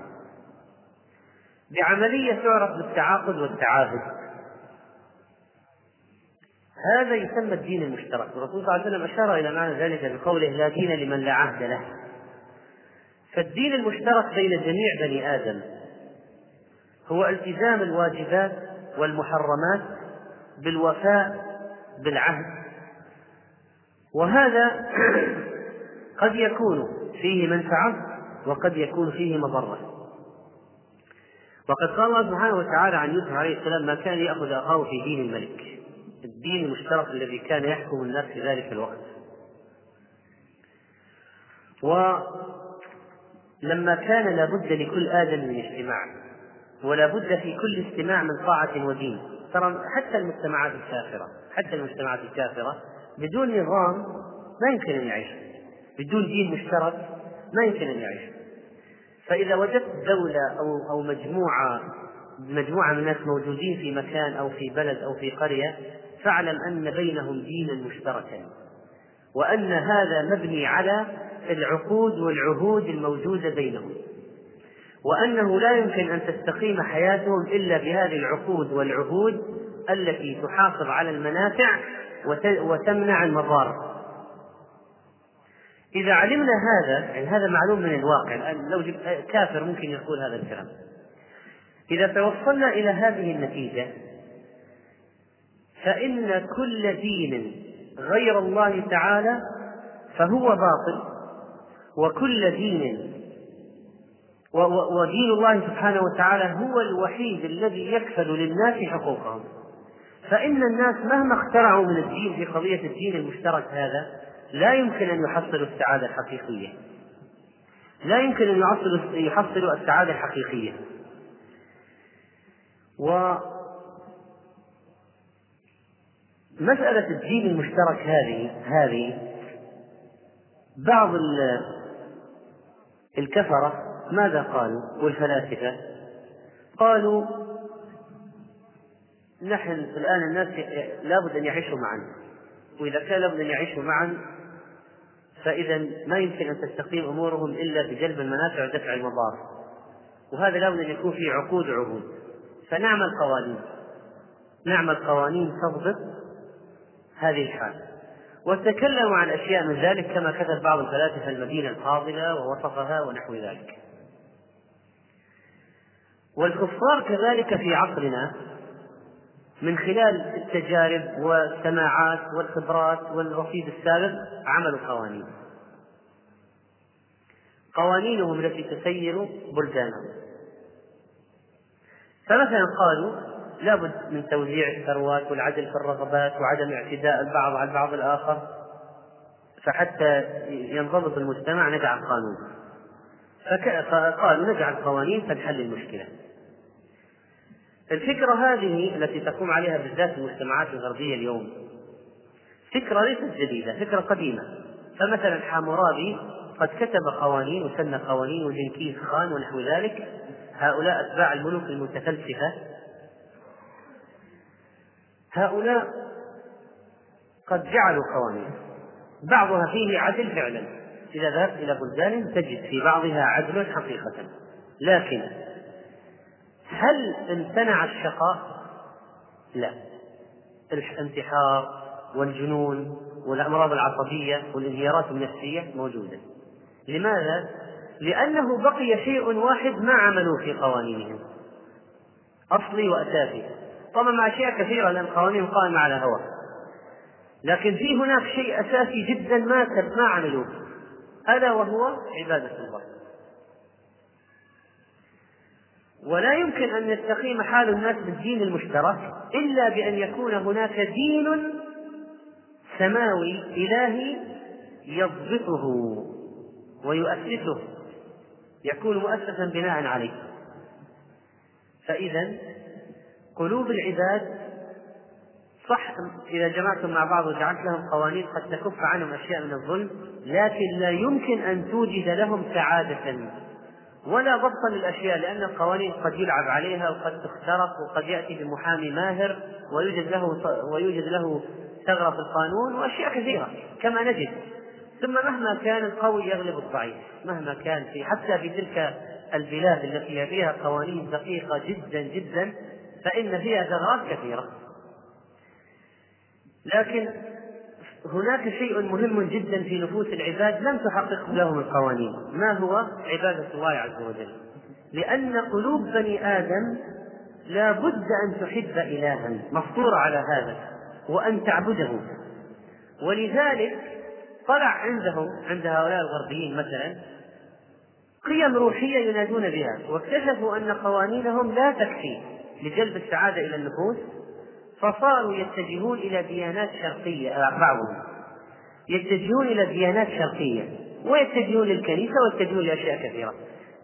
بعملية تعرف بالتعاقد والتعاهد. هذا يسمى الدين المشترك. الرسول صلى الله عليه وسلم أشار إلى معنى ذلك بقوله لا دين لمن لا عهد له. فالدين المشترك بين جميع بني آدم هو التزام الواجبات والمحرمات بالوفاء بالعهد. وهذا قد يكون فيه منفعة وقد يكون فيه مضرة. وقد قال الله سبحانه وتعالى عن يوسف عليه السلام ما كان يأخذ أخاه في دين الملك. الدين المشترك الذي كان يحكم الناس في ذلك الوقت. ولما كان لابد لكل آدم من اجتماع ولا بد في كل استماع من طاعة ودين. ترى حتى المجتمعات الكافرة حتى المجتمعات الكافرة بدون نظام ما يمكن أن يعيش بدون دين مشترك ما يمكن أن يعيش فإذا وجدت دولة أو أو مجموعة مجموعة من الناس موجودين في مكان أو في بلد أو في قرية فاعلم أن بينهم دينا مشتركا وأن هذا مبني على العقود والعهود الموجودة بينهم وأنه لا يمكن أن تستقيم حياتهم إلا بهذه العقود والعهود التي تحافظ على المنافع وتمنع المضار إذا علمنا هذا يعني هذا معلوم من الواقع لو كافر ممكن يقول هذا الكلام. إذا توصلنا إلى هذه النتيجة فإن كل دين غير الله تعالى فهو باطل وكل دين ودين الله سبحانه وتعالى هو الوحيد الذي يكفل للناس حقوقهم. فإن الناس مهما اخترعوا من الدين في قضية الدين المشترك هذا لا يمكن أن يحصلوا السعادة الحقيقية. لا يمكن أن يحصلوا السعادة الحقيقية. مسألة الدين المشترك هذه هذه بعض الكفرة ماذا قالوا؟ والفلاسفة؟ قالوا نحن الآن الناس لابد أن يعيشوا معا. وإذا كان لابد أن يعيشوا معا فإذا ما يمكن أن تستقيم أمورهم إلا بجلب المنافع ودفع المضار. وهذا لابد أن يكون في عقود عهود فنعمل قوانين نعمل قوانين تضبط هذه الحال. وتكلموا عن أشياء من ذلك كما كتب بعض الفلاسفة المدينة الفاضلة ووصفها ونحو ذلك. والكفار كذلك في عصرنا من خلال التجارب والسماعات والخبرات والرصيد السابق عملوا قوانين. قوانينهم التي تسير بلدانهم فمثلا قالوا لابد من توزيع الثروات والعدل في الرغبات وعدم اعتداء البعض على البعض الآخر فحتى ينضبط المجتمع نجعل قانون. فقالوا نجعل قوانين تنحل المشكلة. الفكرة هذه التي تقوم عليها بالذات المجتمعات الغربية اليوم فكرة ليست جديدة فكرة قديمة. فمثلا حامورابي قد كتب قوانين وسن قوانين وجنكيز خان ونحو ذلك. هؤلاء أتباع الملوك المتفلسفة. هؤلاء قد جعلوا قوانين. بعضها فيه عدل فعلا. إذا ذهبت إلى بلدان تجد في بعضها عدل حقيقة. لكن هل امتنع الشقاء؟ لا. الانتحار والجنون والأمراض العصبية والانهيارات النفسية موجودة. لماذا؟ لأنه بقي شيء واحد ما عملوا في قوانينهم. أصلي وأساسي. طبعا مع أشياء كثيرة لأن قوانين قائمة على هوى لكن في هناك شيء أساسي جدا ما ما عملوه. ألا وهو عبادة الله. ولا يمكن أن يستقيم حال الناس بالدين المشترك إلا بأن يكون هناك دين سماوي إلهي يضبطه ويؤسسه يكون مؤسسا بناء عليه. فإذا قلوب العباد صح إذا جمعتم مع بعض وجعلت لهم قوانين قد تكف عنهم أشياء من الظلم لكن لا يمكن أن توجد لهم سعادة. ولا ضبطا للأشياء لأن القوانين قد يلعب عليها وقد تخترق وقد يأتي بمحامي ماهر ويوجد له ويوجد له ثغرة في القانون وأشياء كثيرة كما نجد. ثم مهما كان القوي يغلب الضعيف مهما كان في حتى في تلك البلاد التي فيها قوانين دقيقة جدا جدا فإن فيها ثغرات كثيرة. لكن هناك شيء مهم جدا في نفوس العباد لم تحققه لهم القوانين. ما هو؟ عبادة الله عز وجل. لأن قلوب بني آدم لا بد أن تحب إلها. مفطورة على هذا. وأن تعبده. ولذلك طلع عندهم عند هؤلاء الغربيين مثلا قيم روحية ينادون بها. واكتشفوا أن قوانينهم لا تكفي لجلب السعادة إلى النفوس. فصاروا يتجهون إلى ديانات شرقية بعضهم. يتجهون إلى ديانات شرقية ويتجهون للكنيسة ويتجهون لأشياء كثيرة.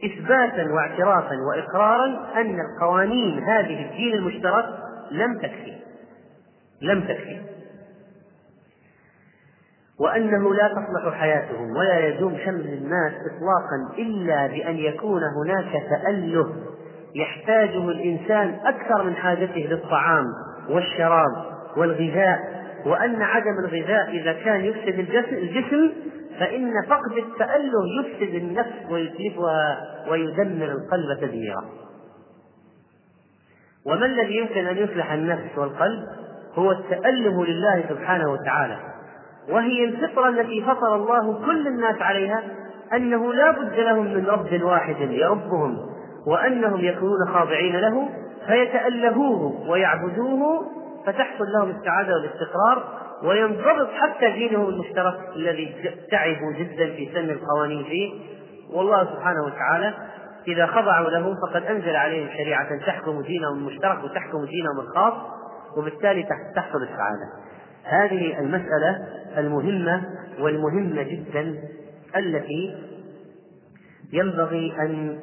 إثباتا واعترافا وإقرارا أن القوانين هذه الدين المشترك لم تكفي. لم تكفي. وأنه لا تصلح حياتهم ولا يدوم شمل الناس إطلاقا إلا بأن يكون هناك تأله يحتاجه الإنسان أكثر من حاجته للطعام. والشراب والغذاء وأن عدم الغذاء إذا كان يفسد الجسم فإن فقد التأله يفسد النفس ويتلفها ويدمر القلب تدميرا. وما الذي يمكن أن يصلح النفس والقلب؟ هو التأله لله سبحانه وتعالى. وهي الفطرة التي فطر الله كل الناس عليها أنه لا بد لهم من رب واحد يربهم وأنهم يكونون خاضعين له فيتألهوه ويعبدوه فتحصل لهم السعادة والاستقرار وينضبط حتى دينهم المشترك الذي تعبوا جدا في سن القوانين فيه. والله سبحانه وتعالى إذا خضعوا له فقد أنزل عليهم شريعة تحكم دينهم المشترك وتحكم دينهم الخاص وبالتالي تحصل السعادة. هذه المسألة المهمة والمهمة جدا التي ينبغي أن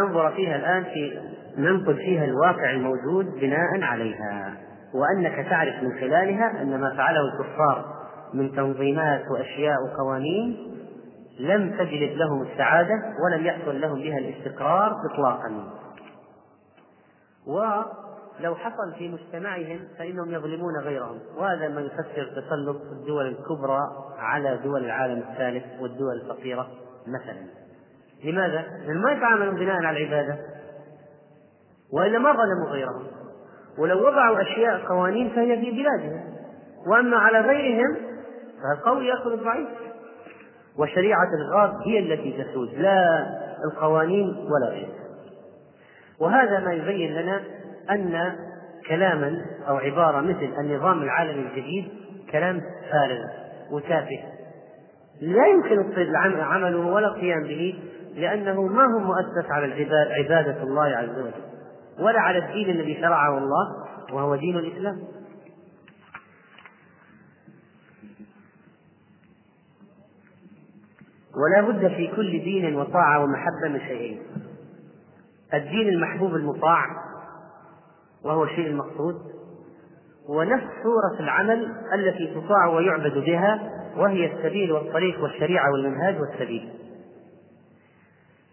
ننظر فيها الآن في ننقل فيها الواقع الموجود بناء عليها. وأنك تعرف من خلالها أن ما فعله الكفار من تنظيمات وأشياء وقوانين لم تجلب لهم السعادة ولم يحصل لهم بها الاستقرار إطلاقا. ولو حصل في مجتمعهم فإنهم يظلمون غيرهم. وهذا ما يفسر تسلط الدول الكبرى على دول العالم الثالث والدول الفقيرة مثلا. لماذا؟ لأن ما يتعاملون بناء على العبادة. وإلا ما ظلموا غيرهم. ولو وضعوا أشياء قوانين فهي في بلادهم. وأما على غيرهم فالقوي يأخذ الضعيف وشريعة الغاب هي التي تسود لا القوانين ولا غيرها وهذا ما يبين لنا أن كلاما أو عبارة مثل النظام العالمي الجديد كلام فارغ وتافه. لا يمكن عمله ولا القيام به لأنه ما هو مؤسس على عبادة الله عز وجل ولا على الدين الذي شرعه الله وهو دين الإسلام. ولا بد في كل دين وطاعة ومحبة من شيئين. الدين المحبوب المطاع وهو الشيء المقصود ونفس صورة العمل التي تطاع ويعبد بها وهي السبيل والطريق والشريعة والمنهاج والسبيل.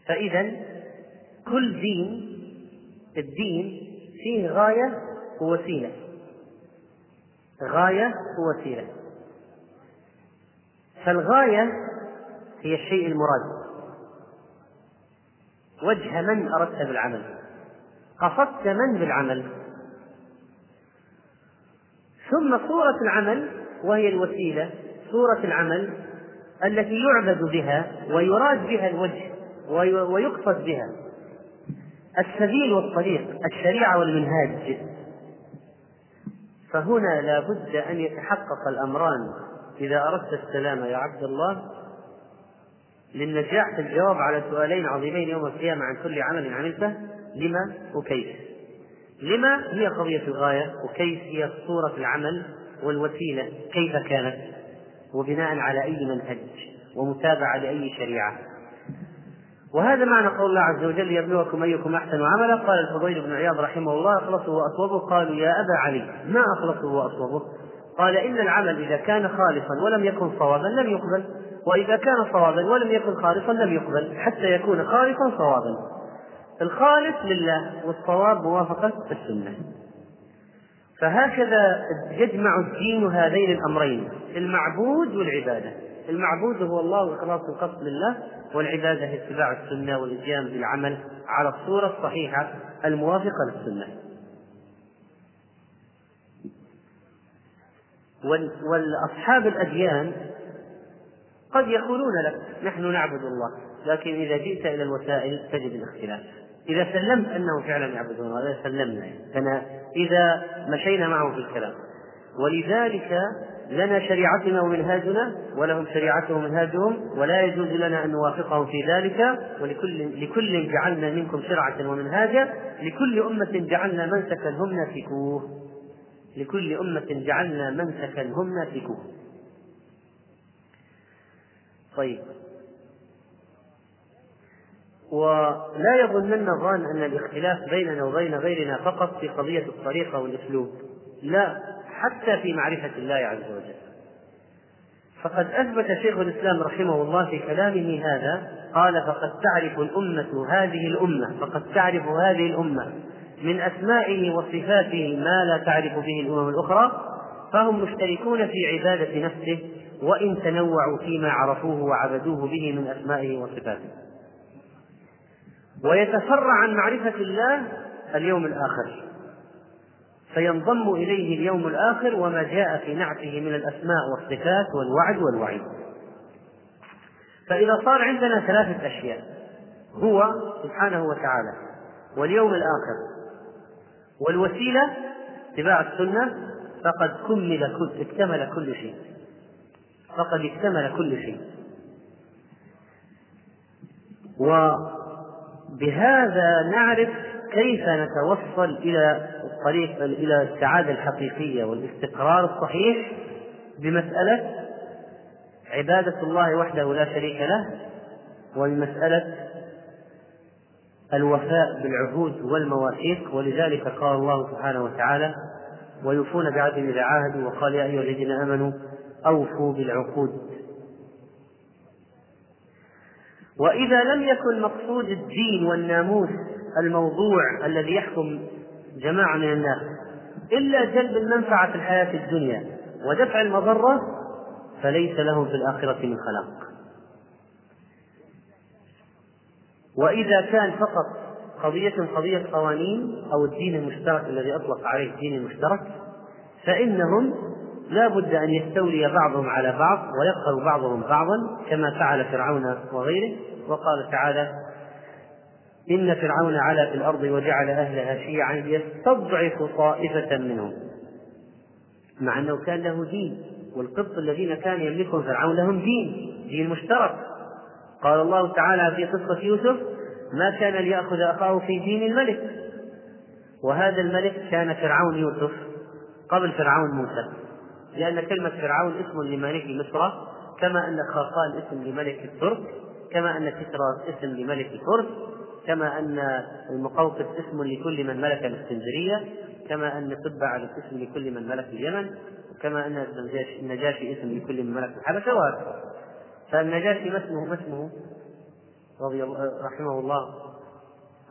فإذا كل دين الدين فيه غاية ووسيلة غاية ووسيلة فالغاية هي الشيء المراد. وجه من أردت بالعمل؟ قصدت من بالعمل؟ ثم صورة العمل وهي الوسيلة. صورة العمل التي يعبد بها ويراد بها الوجه. ويقصد بها. السبيل والطريق الشريعة والمنهاج. فهنا لا بد أن يتحقق الأمران. إذا أردت السلام يا عبد الله للنجاح في الجواب على سؤالين عظيمين يوم القيامة عن كل عمل عملته. لما؟ وكيف؟ لما هي قضية الغاية؟ وكيف هي صورة العمل والوسيلة؟ كيف كانت؟ وبناء على أي منهج؟ ومتابعة لأي شريعة؟ وهذا معنى قول الله عز وجل يبلوكم أيكم أحسن عملا. قال الفضيل بن عياض رحمه الله أخلصه وأصوبه. قالوا يا أبا علي ما أخلصه وأصوبه؟ قال إن العمل إذا كان خالصا ولم يكن صوابا لم يقبل وإذا كان صوابا ولم يكن خالصا لم يقبل حتى يكون خالصا صوابا. الخالص لله والصواب موافقة السنة فهكذا يجمع الدين هذين الأمرين المعبود والعبادة. المعبود هو الله وإخلاص القصد لله والعبادة هي اتباع السنة والإتيان بالعمل على الصورة الصحيحة الموافقة للسنة. والأصحاب الأديان قد يقولون لك نحن نعبد الله لكن إذا جئت إلى الوسائل تجد الاختلاف. إذا سلمت أنهم فعلا يعبدون الله سلمنا. يعني إذا مشينا معهم في الكلام. ولذلك لنا شريعتنا ومنهاجنا ولهم شريعتهم ومنهاجهم ولا يجوز لنا أن نوافقهم في ذلك. ولكل لكل جعلنا منكم شرعة ومنهاجا. لكل أمة جعلنا منسكا هم ناسكوه. لكل أمة جعلنا منسكا هم ناسكوه. طيب. ولا يظنن الظان أن الاختلاف بيننا وبين غيرنا فقط في قضية الطريقة والأسلوب. لا. حتى في معرفة الله عز وجل. فقد أثبت شيخ الإسلام رحمه الله في كلامه هذا قال فقد تعرف الأمة هذه الأمة فقد تعرف هذه الأمة من أسمائه وصفاته ما لا تعرف به الأمم الأخرى فهم مشتركون في عبادة نفسه وإن تنوعوا فيما عرفوه وعبدوه به من أسمائه وصفاته. ويتفرع عن معرفة الله اليوم الآخر. فينضم إليه اليوم الآخر وما جاء في نعته من الأسماء والصفات والوعد والوعيد. فإذا صار عندنا ثلاثة أشياء هو سبحانه وتعالى واليوم الآخر. والوسيلة اتباع السنة فقد كمل كل اكتمل كل شيء. فقد اكتمل كل شيء. وبهذا نعرف كيف نتوصل إلى الطريق إلى السعادة الحقيقية والاستقرار الصحيح بمسألة عبادة الله وحده لا شريك له وبمسألة الوفاء بالعهود والمواثيق؟ ولذلك قال الله سبحانه وتعالى ويوفون بعهدهم إذا عاهدوا وقال يا أيها الذين آمنوا أوفوا بالعقود وإذا لم يكن مقصود الدين والناموس الموضوع الذي يحكم جماعة من الناس إلا جلب المنفعة في الحياة الدنيا ودفع المضرة فليس لهم في الآخرة من خلاق. وإذا كان فقط قضية قضية قوانين أو الدين المشترك الذي أطلق عليه الدين المشترك فإنهم لا بد أن يستولي بعضهم على بعض ويقهر بعضهم بعضا كما فعل فرعون وغيره وقال تعالى إن فرعون علا في الأرض وجعل أهلها شيعا يستضعف طائفة منهم. مع أنه كان له دين والقبط الذين كان يملكهم فرعون لهم دين دين مشترك. قال الله تعالى في قصة يوسف ما كان ليأخذ أخاه في دين الملك. وهذا الملك كان فرعون يوسف قبل فرعون موسى لأن كلمة فرعون اسم لملك مصر كما أن خاقان اسم لملك الترك كما أن كسرى اسم لملك الفرس كما أن المقوقس اسم لكل من ملك الإسكندرية كما أن تبع اسم لكل من ملك اليمن كما أن النجاشي اسم لكل من ملك الحبشة وهكذا. فالنجاشي ما اسمه ما اسمه؟ رضي الله رحمه الله.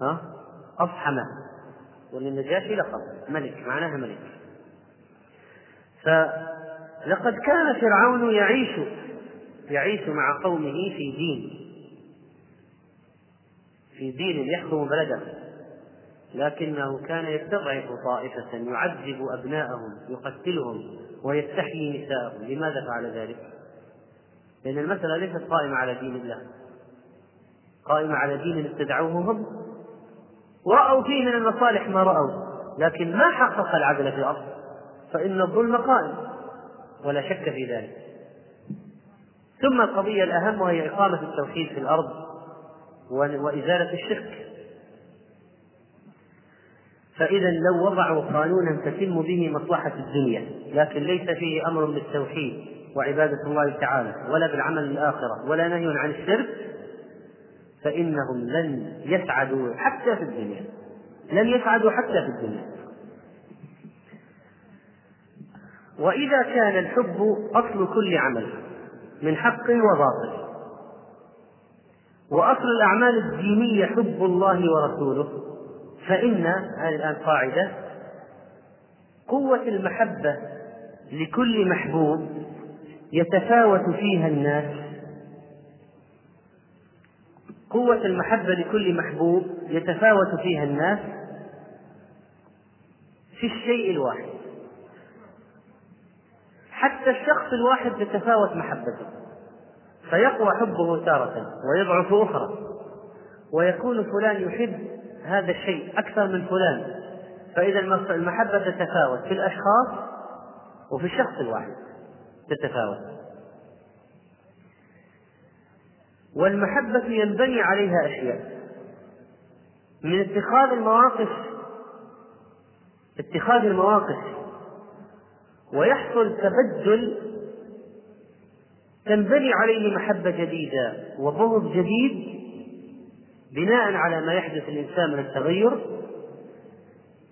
ها؟ أصحمة وللنجاشي لقب. ملك. معناها ملك. فلقد كان فرعون يعيش يعيش مع قومه في دين. في دين يحكم بلده. لكنه كان يستضعف طائفة يعذب أبناءهم يقتلهم ويستحيي نساءهم. لماذا فعل ذلك؟ لأن المسألة ليست قائمة على دين الله. قائمة على دين ابتدعوه هم. رأوا فيه من المصالح ما رأوا. لكن ما حقق العدل في الأرض؟ فإن الظلم قائم. ولا شك في ذلك. ثم القضية الأهم وهي إقامة التوحيد في الأرض. وإزالة الشرك. فإذا لو وضعوا قانونا تتم به مصلحة الدنيا لكن ليس فيه أمر بالتوحيد وعبادة الله تعالى ولا بالعمل الآخرة ولا نهي عن الشرك فإنهم لن يسعدوا حتى في الدنيا. لن يسعدوا حتى في الدنيا. وإذا كان الحب أصل كل عمل من حق وباطل. وأصل الأعمال الدينية حب الله ورسوله فإن الآن قاعدة قوة المحبة لكل محبوب يتفاوت فيها الناس. قوة المحبة لكل محبوب يتفاوت فيها الناس في الشيء الواحد. حتى الشخص الواحد تتفاوت محبته. فيقوى حبه تارة ويضعف أخرى. ويكون فلان يحب هذا الشيء أكثر من فلان. فإذا المحبة تتفاوت في الأشخاص وفي الشخص الواحد تتفاوت. والمحبة ينبني عليها أشياء. من اتخاذ المواقف اتخاذ المواقف ويحصل تبدل تنبني عليه محبة جديدة وبغض جديد بناء على ما يحدث الإنسان من التغير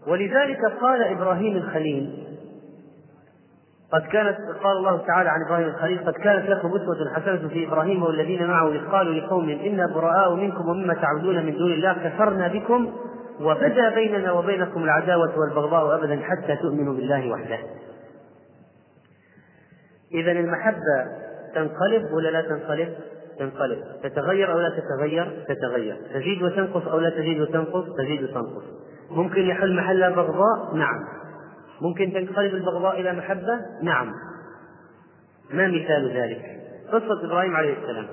ولذلك قال إبراهيم الخليل قد كانت قال الله تعالى عن إبراهيم الخليل قد كانت لكم أسوة حسنة في إبراهيم والذين معه إذ قالوا لقوم أنا براء منكم ومما تعبدون من دون الله كفرنا بكم وبدا بيننا وبينكم العداوة والبغضاء أبدا حتى تؤمنوا بالله وحده. اذا المحبة تنقلب ولا لا تنقلب؟ تنقلب، تتغير أو لا تتغير؟ تتغير، تزيد وتنقص أو لا تزيد وتنقص؟ تزيد وتنقص. ممكن يحل محلها بغضاء؟ نعم، ممكن تنقلب البغضاء إلى محبة؟ نعم. ما مثال ذلك؟ قصة إبراهيم عليه السلام.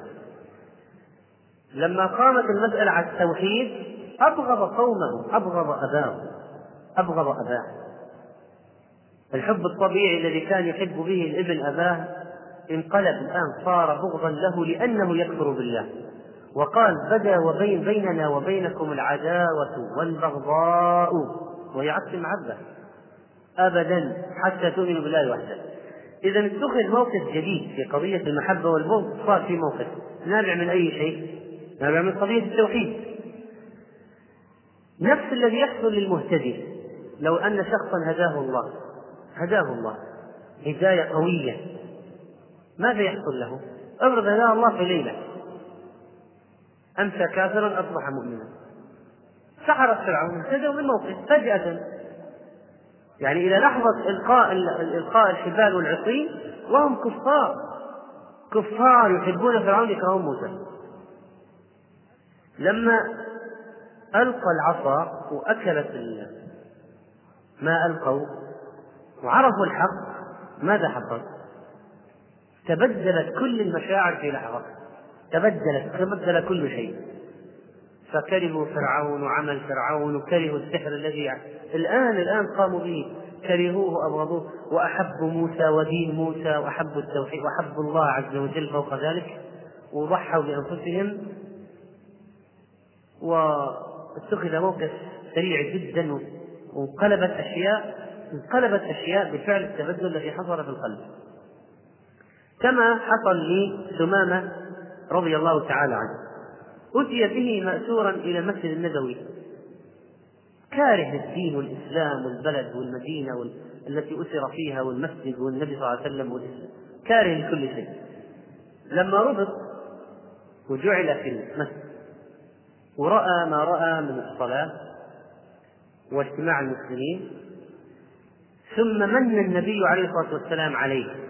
لما قامت المسألة على التوحيد أبغض قومه، أبغض أباه، أبغض أباه. الحب الطبيعي الذي كان يحب به الابن أباه انقلب الآن صار بغضا له لأنه يكفر بالله. وقال بدا وبين بيننا وبينكم العداوة والبغضاء. وهي عكس المحبة أبدا حتى تؤمنوا بالله وحده. إذا اتخذ موقف جديد في قضية المحبة والبغض صار في موقف. نابع من أي شيء؟ نابع من قضية التوحيد. نفس الذي يحصل للمهتدي. لو أن شخصا هداه الله. هداه الله. هداية قوية. ماذا يحصل له؟ افرض هداه الله في ليلة. أمسى كافرا أصبح مؤمنا. سحرت فرعون اهتدوا بالموقف فجأة. يعني إلى لحظة إلقاء إلقاء الحبال والعصي وهم كفار. كفار يحبون فرعون يكرهون موسى. لما ألقى العصا وأكلت ما ألقوا وعرفوا الحق ماذا حصل؟ تبدلت كل المشاعر في لحظة. تبدلت تبدل كل شيء. فكرهوا فرعون وعمل فرعون وكرهوا السحر الذي الآن الآن قاموا به. كرهوه وأبغضوه وأحبوا موسى ودين موسى وأحبوا التوحيد وأحبوا الله عز وجل فوق ذلك. وضحوا بأنفسهم. واتخذ موقف سريع جدا. وانقلبت أشياء انقلبت أشياء بفعل التبدل الذي حصل في القلب. كما حصل لثمامة رضي الله تعالى عنه أتي به مأسورا إلى المسجد النبوي. كاره للدين والإسلام والبلد والمدينة وال... التي أسر فيها والمسجد والنبي صلى الله عليه وسلم والإسلام. كاره لكل شيء. لما ربط وجعل في المسجد ورأى ما رأى من الصلاة واجتماع المسلمين ثم من النبي عليه الصلاة والسلام عليه.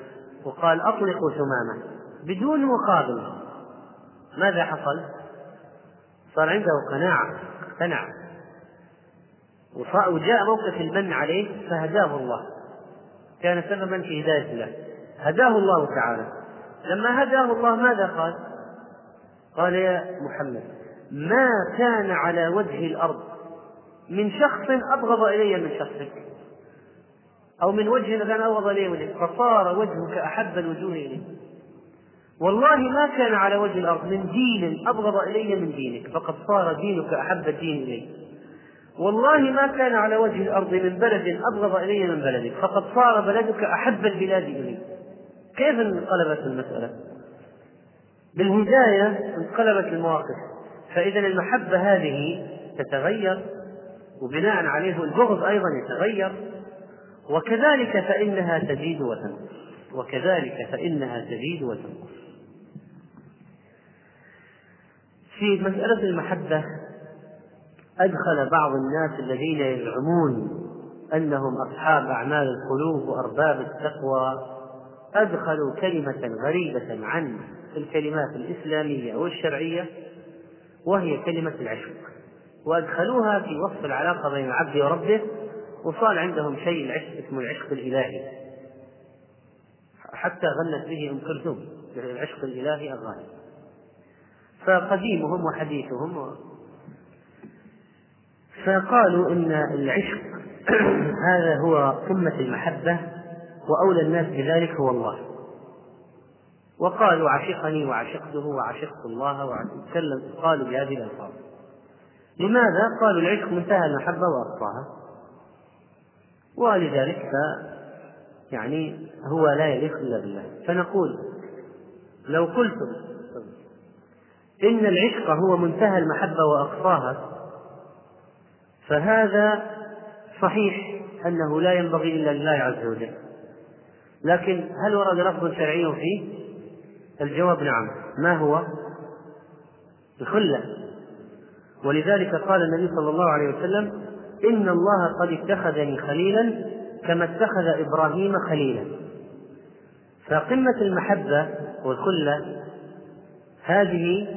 وقال أطلقوا ثمامة بدون مقابل. ماذا حصل؟ صار عنده قناعة اقتنع. وجاء موقف المن عليه فهداه الله. كان سببا في هداية الله. هداه الله تعالى. لما هداه الله ماذا قال؟ قال يا محمد ما كان على وجه الأرض من شخص أبغض إلي من شخصك. أو من وجه إلي منك فصار وجهك أحب الوجوه إلي والله ما كان على وجه الأرض من دين أبغض إلي من دينك. فقد صار دينك أحب الدين إلي والله ما كان على وجه الأرض من بلد أبغض إلي من بلدك. فقد صار بلدك أحب البلاد إلي كيف انقلبت المسألة؟ بالهداية انقلبت المواقف. فإذا المحبة هذه تتغير وبناء عليه البغض أيضا يتغير. وكذلك فإنها تزيد وتنقص. وكذلك فإنها تزيد وتنقص. في مسألة المحبة أدخل بعض الناس الذين يزعمون أنهم أصحاب أعمال القلوب وأرباب التقوى. أدخلوا كلمة غريبة عن الكلمات الإسلامية والشرعية وهي كلمة العشق. وأدخلوها في وصف العلاقة بين العبد وربه وصار عندهم شيء العشق اسمه العشق الإلهي. حتى غنت به أم كلثوم العشق الإلهي أغاني فقديمهم وحديثهم فقالوا إن العشق هذا هو قمة المحبة وأولى الناس بذلك هو الله. وقالوا عشقني وعشقته وعشقت الله وتكلم قالوا بهذه الألفاظ لماذا؟ قالوا العشق منتهى المحبة وأقصاها ولذلك ف يعني هو لا يليق إلا بالله فنقول لو قلتم إن العشق هو منتهى المحبة وأقصاها فهذا صحيح أنه لا ينبغي إلا لله عز وجل لكن هل ورد لفظ شرعي فيه؟ الجواب نعم ما هو؟ الخلة ولذلك قال النبي صلى الله عليه وسلم إن الله قد اتخذني خليلا كما اتخذ إبراهيم خليلا. فقمة المحبة والخلة هذه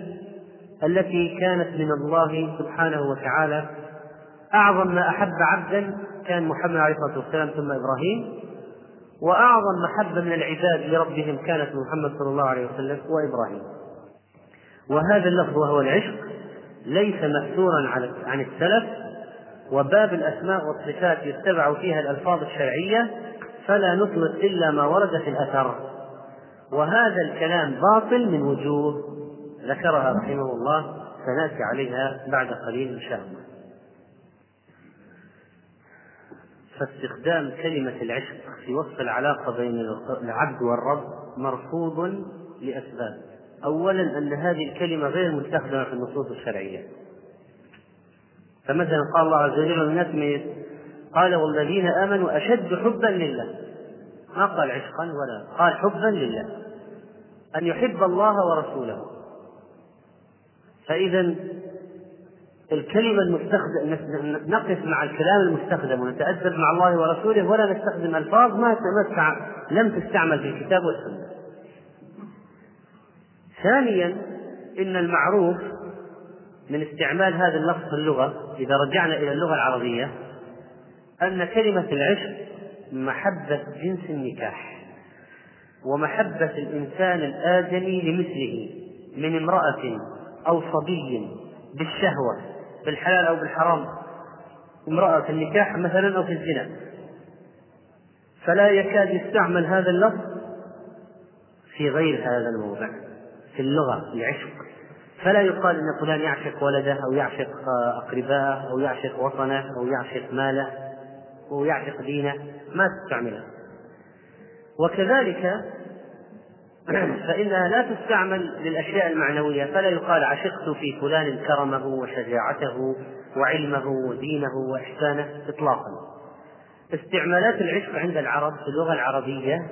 التي كانت من الله سبحانه وتعالى أعظم ما أحب عبدا كان محمد عليه الصلاة والسلام ثم إبراهيم وأعظم محبة من العباد لربهم كانت محمد صلى الله عليه وسلم وإبراهيم. وهذا اللفظ وهو العشق ليس مأثورا عن السلف وباب الأسماء والصفات يتبع فيها الألفاظ الشرعية فلا نطلق إلا ما ورد في الأثر. وهذا الكلام باطل من وجوه. ذكرها رحمه الله سنأتي عليها بعد قليل إن شاء الله. فاستخدام كلمة العشق في وصف العلاقة بين العبد والرب مرفوض لأسباب. أولا أن هذه الكلمة غير مستخدمة في النصوص الشرعية. فمثلا قال الله عز وجل الناس من قال والذين آمنوا أشد حبا لله. ما قال عشقا ولا قال حبا لله. أن يحب الله ورسوله. فإذا الكلمة المستخدم نقف مع الكلام المستخدم ونتأدب مع الله ورسوله ولا نستخدم ألفاظ ما لم تستعمل في الكتاب والسنة. ثانيا إن المعروف من استعمال هذا اللفظ في اللغة إذا رجعنا إلى اللغة العربية أن كلمة العشق محبة جنس النكاح ومحبة الإنسان الآدمي لمثله من امرأة أو صبي بالشهوة بالحلال أو بالحرام. امرأة في النكاح مثلا أو في الزنا. فلا يكاد يستعمل هذا اللفظ في غير هذا الموضع في اللغة العشق. فلا يقال إن فلان يعشق ولده أو يعشق اقربائه أو يعشق وطنه أو يعشق ماله أو يعشق دينه ما تستعملها وكذلك فإنها لا تستعمل للأشياء المعنوية فلا يقال عشقت في فلان كرمه وشجاعته وعلمه ودينه وإحسانه إطلاقا. استعمالات العشق عند العرب في اللغة العربية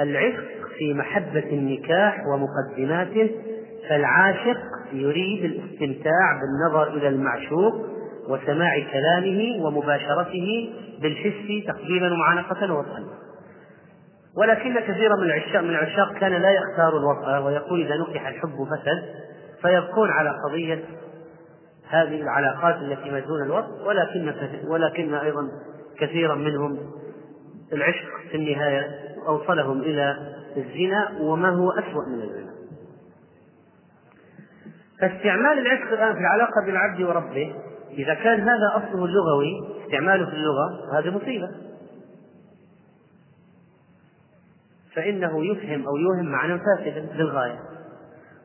العشق في محبة النكاح ومقدماته فالعاشق يريد الاستمتاع بالنظر إلى المعشوق وسماع كلامه ومباشرته بالحس تقديما ومعانقة ووصلا ولكن كثيرا من العشاق من العشاق كان لا يختار الوطأ ويقول إذا نكح الحب فسد فيبقون على قضية هذه العلاقات التي ما دون الوطء ولكن ولكن أيضا كثيرا منهم العشق في النهاية أوصلهم إلى الزنا وما هو أسوأ من الزنا. فاستعمال العشق الآن في العلاقة بين العبد وربه إذا كان هذا أصله اللغوي استعماله في اللغة هذه مصيبة. فإنه يفهم أو يوهم معنى فاسدا للغاية.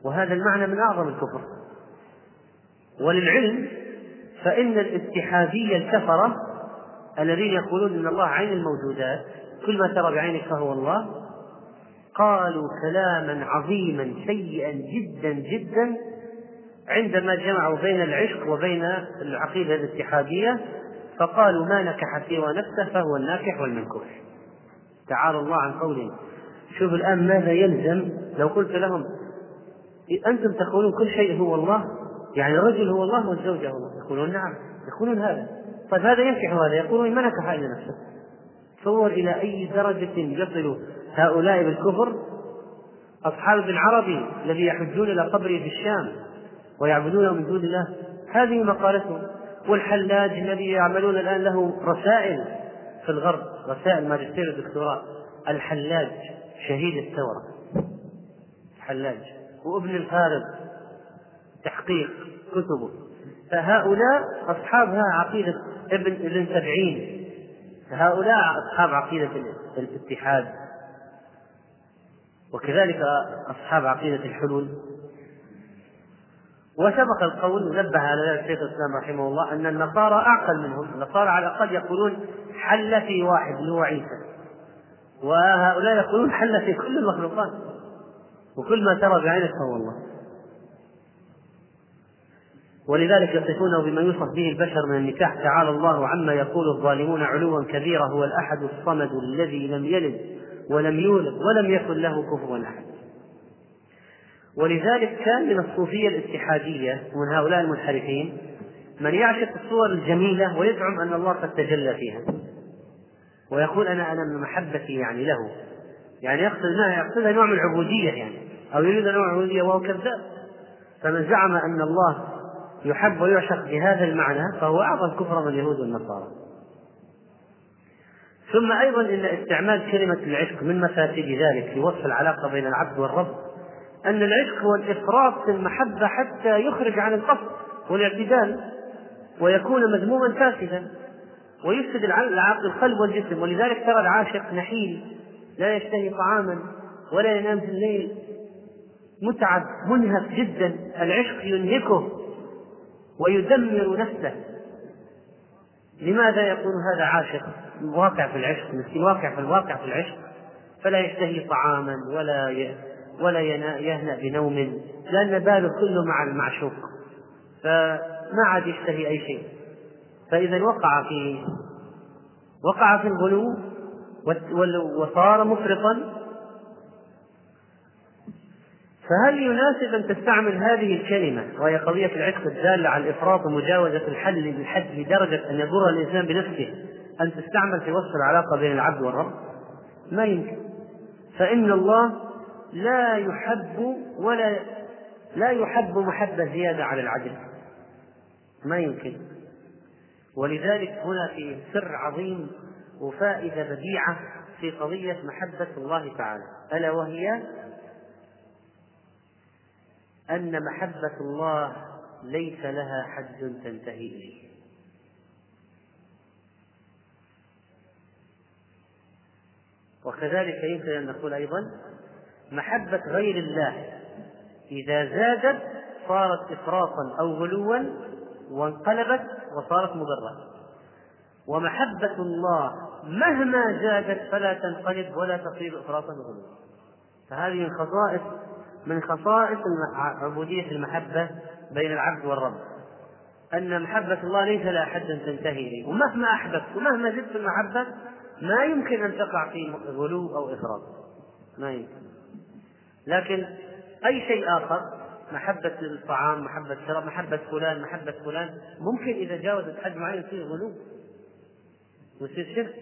وهذا المعنى من أعظم الكفر. وللعلم فإن الاتحادية الكفرة الذين يقولون إن الله عين الموجودات كل ما ترى بعينك فهو الله قالوا كلاما عظيما سيئا جدا جدا عندما جمعوا بين العشق وبين العقيدة الاتحادية فقالوا ما نكح سوى نفسه فهو الناكح والمنكوح. تعالى الله عن قولهم شوف الآن ماذا يلزم لو قلت لهم أنتم تقولون كل شيء هو الله؟ يعني الرجل هو الله والزوجة هو الله. يقولون نعم يقولون هذا. طيب هذا ينكح هذا يقولون ما نكح إلا نفسه. تصور إلى أي درجة يصل هؤلاء بالكفر؟ أصحاب ابن عربي الذي يحجون إلى قبره في الشام. ويعبدونه من دون الله. هذه مقالتهم والحلاج الذي يعملون الآن له رسائل في الغرب رسائل ماجستير الدكتوراه. الحلاج شهيد الثورة. حلاج. وابن الفارض تحقيق كتبه. فهؤلاء أصحاب عقيدة ابن ابن سبعين. هؤلاء أصحاب عقيدة الاتحاد. وكذلك أصحاب عقيدة الحلول. وسبق القول نبه على ذلك شيخ الإسلام رحمه الله أن النصارى اعقل منهم، النصارى على الأقل يقولون حل في واحد اللي هو عيسى، وهؤلاء يقولون حل في كل المخلوقات. وكل ما ترى بعينك فهو الله. ولذلك يصفونه بما يوصف به البشر من النكاح تعالى الله عما يقول الظالمون علوا كبيرا هو الأحد الصمد الذي لم يلد ولم يولد ولم يكن له كفوا أحد. ولذلك كان من الصوفية الاتحادية ومن هؤلاء المنحرفين من يعشق الصور الجميلة ويزعم أن الله قد تجلى فيها. ويقول أنا أنا من محبتي يعني له. يعني يقصد انها يقصدها نوع من العبودية يعني. أو يريد نوع من العبودية وهو كذاب. فمن زعم أن الله يحب ويعشق بهذا المعنى فهو أعظم كفرا من اليهود والنصارى. ثم أيضا إن استعمال كلمة العشق من مفاسد ذلك في وصف العلاقة بين العبد والرب أن العشق هو الإفراط في المحبة حتى يخرج عن القصد والاعتدال ويكون مذموما فاسدا ويفسد القلب والجسم. ولذلك ترى العاشق نحيل لا يشتهي طعاما ولا ينام في الليل متعب منهك جدا. العشق ينهكه ويدمر نفسه. لماذا يكون هذا عاشق؟ واقع في العشق مسكين واقع في الواقع في العشق. فلا يشتهي طعاما ولا. ولا يهنأ بنوم لأن باله كله مع المعشوق فما عاد يشتهي أي شيء فإذا وقع في وقع في الغلو وصار مفرطا فهل يناسب أن تستعمل هذه الكلمة وهي قضية العشق الدالة على الإفراط ومجاوزة الحد للحد لدرجة أن يضر الإنسان بنفسه أن تستعمل في وصف العلاقة بين العبد والرب؟ ما يمكن فإن الله لا يحب ولا لا يحب محبة زيادة على العدل. ما يمكن. ولذلك هنا في سر عظيم وفائدة بديعة في قضية محبة الله تعالى. ألا وهي؟ أن محبة الله ليس لها حد تنتهي إليه. وكذلك يمكن أن نقول أيضا محبة غير الله. إذا زادت صارت إفراطا أو غلوا وانقلبت وصارت مضرة. ومحبة الله مهما زادت فلا تنقلب ولا تصير إفراطا وغلوا فهذه من خصائص من خصائص عبودية المحبة بين العبد والرب. أن محبة الله ليس لها حد تنتهي إليه. ومهما أحببت ومهما زدت المحبة ما يمكن أن تقع في غلو أو إفراط. ما يمكن. لكن أي شيء آخر محبة الطعام محبة الشراب محبة فلان محبة فلان ممكن إذا جاوزت حد معين يصير غلو ويصير شرك.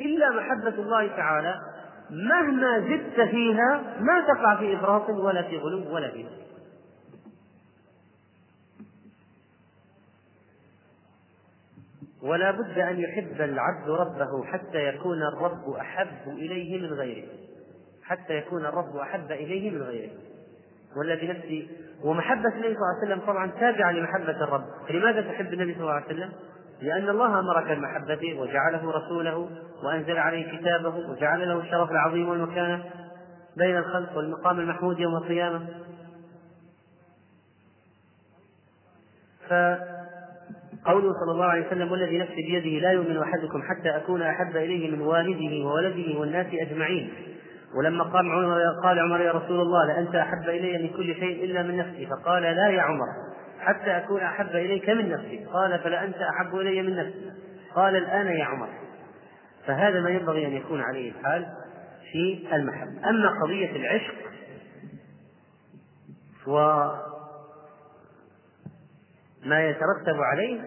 إلا محبة الله تعالى مهما زدت فيها ما تقع في إفراط ولا في غلو ولا في ولا بد أن يحب العبد ربه حتى يكون الرب أحب إليه من غيره. حتى يكون الرب أحب إليه من غيره. والذي نفسي ومحبة النبي صلى الله عليه وسلم طبعا تابعة لمحبة الرب. لماذا تحب النبي صلى الله عليه وسلم؟ لأن الله أمرك بمحبته وجعله رسوله وأنزل عليه كتابه وجعل له الشرف العظيم والمكانة بين الخلق والمقام المحمود يوم القيامة. فقوله صلى الله عليه وسلم والذي نفسي بيده لا يؤمن أحدكم حتى أكون أحب إليه من والده وولده والناس أجمعين. ولما قال عمر قال عمر يا رسول الله لأنت أحب إلي من كل شيء إلا من نفسي. فقال لا يا عمر حتى أكون أحب إليك من نفسي. قال فلا أنت أحب إلي من نفسي. قال الآن يا عمر. فهذا ما ينبغي أن يكون عليه الحال في المحبة. أما قضية العشق وما يترتب عليه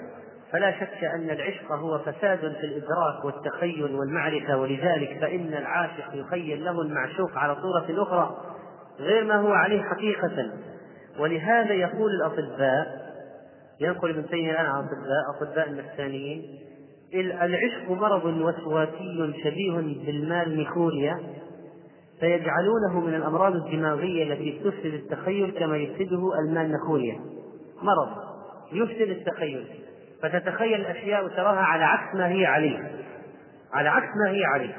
فلا شك أن العشق هو فساد في الإدراك والتخيل والمعرفة ولذلك فإن العاشق يخيل له المعشوق على صورة أخرى غير ما هو عليه حقيقة. ولهذا يقول الأطباء ينقل ابن تيمية عن أطباء أطباء النفسانيين العشق مرض وسواسي شبيه بالمال ميكوريا فيجعلونه من الأمراض الدماغية التي تفسد التخيل كما يفسده المال نكوريا مرض يفسد التخيل. فتتخيل الأشياء وتراها على عكس ما هي عليه. على عكس ما هي عليه.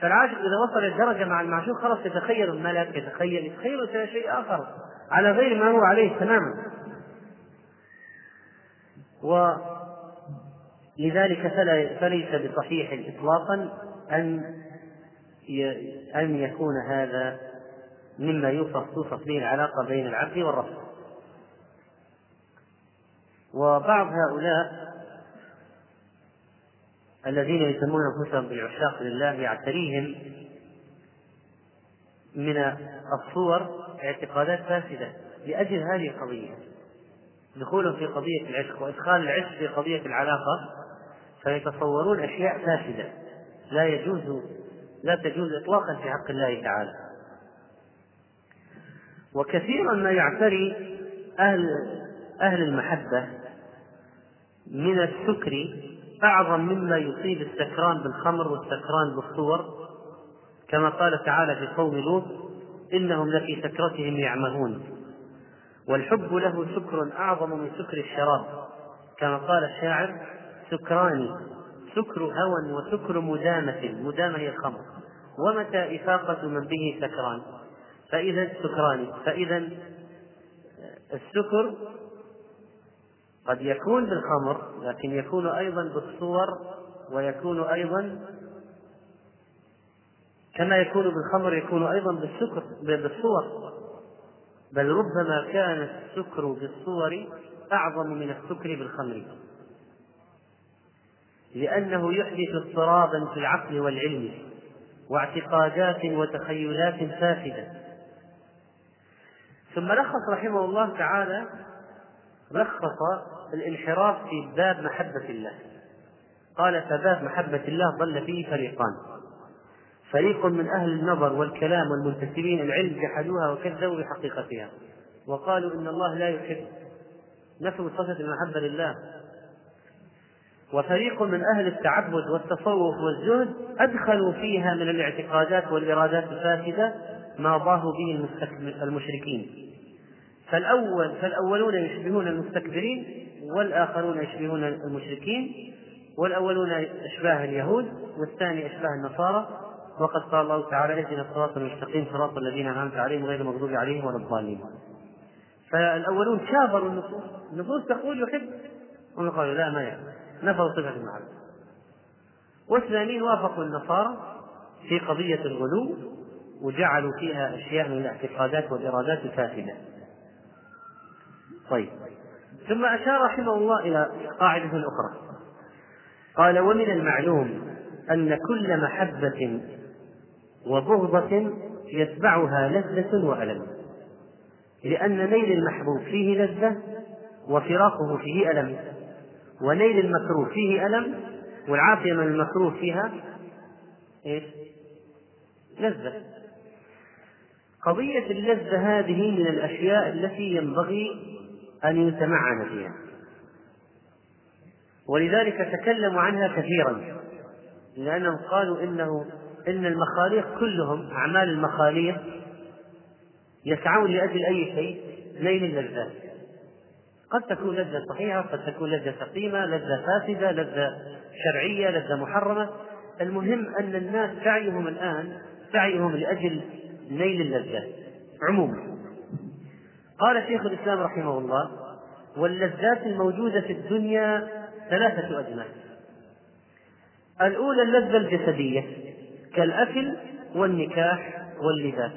فالعاشق إذا وصل الدرجة مع المعشوق خلاص يتخيل الملك يتخيل يتخيل شيء آخر. على غير ما هو عليه تماما. ولذلك فليس بصحيح إطلاقا أن أن يكون هذا مما يوصف توصف به العلاقة بين العبد والرب. وبعض هؤلاء الذين يسمون أنفسهم بالعشاق لله يعتريهم من الصور اعتقادات فاسدة لأجل هذه القضية. دخولهم في قضية العشق وإدخال العشق في قضية العلاقة فيتصورون أشياء فاسدة. لا يجوز لا تجوز إطلاقا في حق الله تعالى. وكثيرا ما يعتري أهل أهل المحبة من السكر أعظم مما يصيب السكران بالخمر والسكران بالصور كما قال تعالى في قوم لوط إنهم لفي سكرتهم يعمهون. والحب له سكر أعظم من سكر الشراب كما قال الشاعر سكراني سكر هوى وسكر مدامة مدامة هي الخمر. ومتى إفاقة من به سكران؟ فإذا سكراني فإذا السكر قد يكون بالخمر لكن يكون أيضا بالصور ويكون أيضا كما يكون بالخمر يكون أيضا بالسكر بالصور. بل ربما كان السكر بالصور أعظم من السكر بالخمر. لأنه يحدث اضطرابا في العقل والعلم واعتقادات وتخيلات فاسدة. ثم لخص رحمه الله تعالى لخص الانحراف في باب محبة الله. قال فباب محبة الله ضل فيه فريقان. فريق من أهل النظر والكلام والمنتسبين العلم جحدوها وكذبوا بحقيقتها. وقالوا إن الله لا يحب. نفوا صفة المحبة لله. وفريق من أهل التعبد والتصوف والزهد أدخلوا فيها من الاعتقادات والإرادات الفاسدة ما ضاهوا به المشركين. فالأول فالأولون يشبهون المستكبرين والآخرون يشبهون المشركين والأولون أشباه اليهود والثاني أشباه النصارى. وقد قال الله تعالى اهدنا الصراط المستقيم صراط الذين أنعمت عليهم غير المغضوب عليهم ولا الضالين. فالأولون كابروا النصوص. النصوص تقول يحب هم قالوا لا ما يعني. نفوا صفة المحبة والثانيين وافقوا النصارى في قضية الغلو وجعلوا فيها أشياء من الاعتقادات والإرادات الفاسدة. طيب. ثم أشار رحمه الله إلى قاعدة أخرى قال ومن المعلوم أن كل محبة وبغضة يتبعها لذة وألم لأن نيل المحبوب فيه لذة وفراقه فيه ألم ونيل المكروه فيه ألم والعافية من المكروه فيها إيش؟ لذة قضية اللذة هذه من الأشياء التي ينبغي أن يتمعن فيها ولذلك تكلموا عنها كثيرا لأنهم قالوا إنه إن المخاليق كلهم أعمال المخاليق يسعون لأجل أي شيء نيل اللذات قد تكون لذة صحيحة قد تكون لذة سقيمة لذة فاسدة لذة شرعية لذة محرمة. المهم أن الناس سعيهم الآن سعيهم لأجل نيل اللذات عموما. قال شيخ الإسلام رحمه الله واللذات الموجودة في الدنيا ثلاثة أجناس الأولى اللذة الجسدية كالأكل والنكاح واللباس.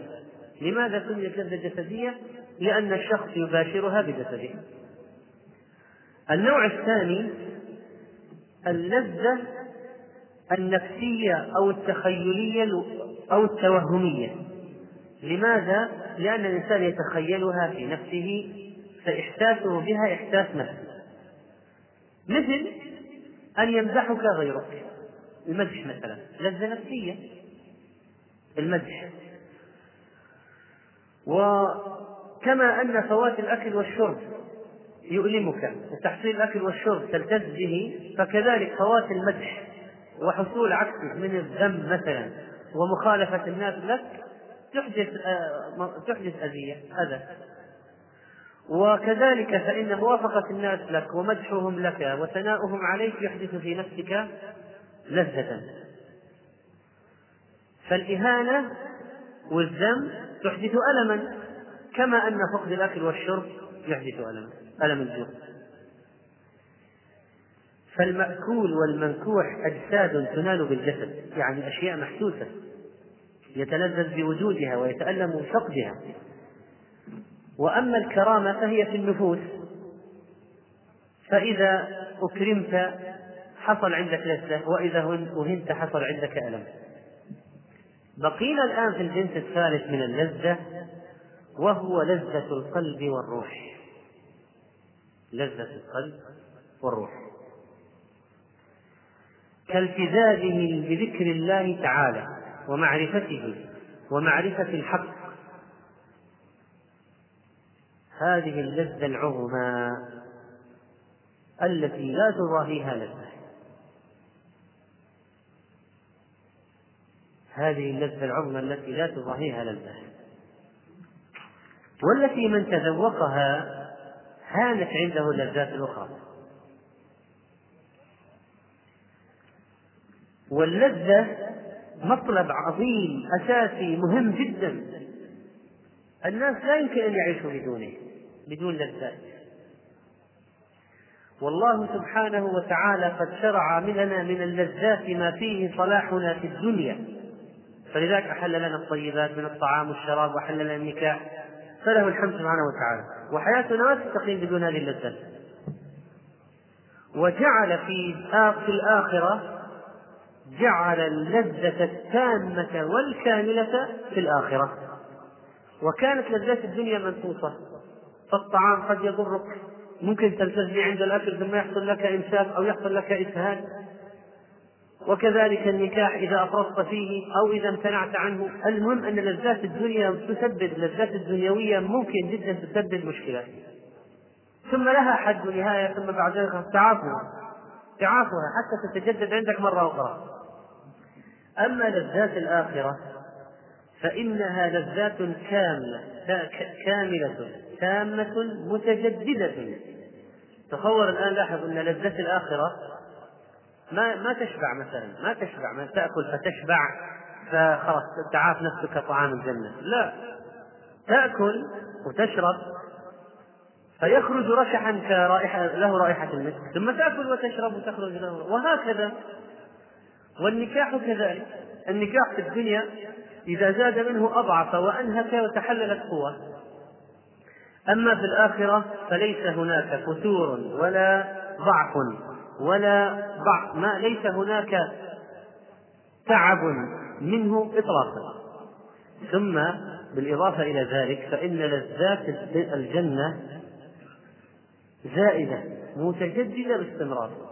لماذا سميت لذة جسدية؟ لأن الشخص يباشرها بجسده. النوع الثاني اللذة النفسية أو التخيلية أو التوهمية. لماذا؟ لأن الإنسان يتخيلها في نفسه فإحساسه بها إحساس نفس مثل أن يمدحك غيرك. المدح مثلا لذة نفسية. المدح وكما أن فوات الأكل والشرب يؤلمك وتحصيل الأكل والشرب تلتذ به فكذلك فوات المدح وحصول عكسه من الذم مثلا ومخالفة الناس لك تحدث آه، تحدث أذية أذى. وكذلك فإن موافقة الناس لك ومدحهم لك وثناؤهم عليك يحدث في نفسك لذة. فالإهانة والذم تحدث ألما كما أن فقد الأكل والشرب يحدث ألما ألم الجوع. فالمأكول والمنكوح أجساد تنال بالجسد يعني أشياء محسوسة. يتلذذ بوجودها ويتألم بفقدها. وأما الكرامة فهي في النفوس. فإذا أكرمت حصل عندك لذة وإذا أهنت حصل عندك ألم. بقينا الآن في الجنس الثالث من اللذة وهو لذة القلب والروح. لذة القلب والروح. كالتزامه بذكر الله تعالى. ومعرفته ومعرفة الحق. هذه اللذة العظمى التي لا تضاهيها لذة. هذه اللذة العظمى التي لا تضاهيها لذة. والتي من تذوقها هانت عنده اللذات الأخرى واللذة مطلب عظيم أساسي مهم جدا. الناس لا يمكن أن يعيشوا بدونه بدون لذات والله سبحانه وتعالى قد شرع لنا من اللذات ما فيه صلاحنا في الدنيا. فلذلك أحل لنا الطيبات من الطعام والشراب وأحل لنا النكاح. فله الحمد سبحانه وتعالى. وحياتنا ما تستقيم بدون هذه اللذات وجعل في في الآخرة جعل اللذة التامة والكاملة في الآخرة. وكانت لذات الدنيا منفوسة فالطعام قد يضرك. ممكن تلتزم عند الأكل ثم يحصل لك إمساك أو يحصل لك إسهال وكذلك النكاح إذا أفرطت فيه أو إذا امتنعت عنه. المهم أن لذات الدنيا تسبب لذات الدنيوية ممكن جدا تسبب مشكلات ثم لها حد ونهاية ثم بعد ذلك تعافها. تعافها حتى تتجدد عندك مرة أخرى. أما لذات الآخرة فإنها لذات كاملة كاملة تامة متجددة. تصور الآن لاحظ أن لذة الآخرة ما ما تشبع مثلا ما تشبع ما تأكل فتشبع فخلاص تعاف نفسك طعام الجنة. لا تأكل وتشرب فيخرج رشحا كرائحة له رائحة المسك ثم تأكل وتشرب وتخرج له وهكذا. والنكاح كذلك. النكاح في الدنيا إذا زاد منه أضعف وأنهك وتحللت قوة. أما في الآخرة فليس هناك فتور ولا ضعف ولا ضعف ما ليس هناك تعب منه إطلاقا. ثم بالإضافة إلى ذلك فإن لذات الجنة زائدة متجددة باستمرار.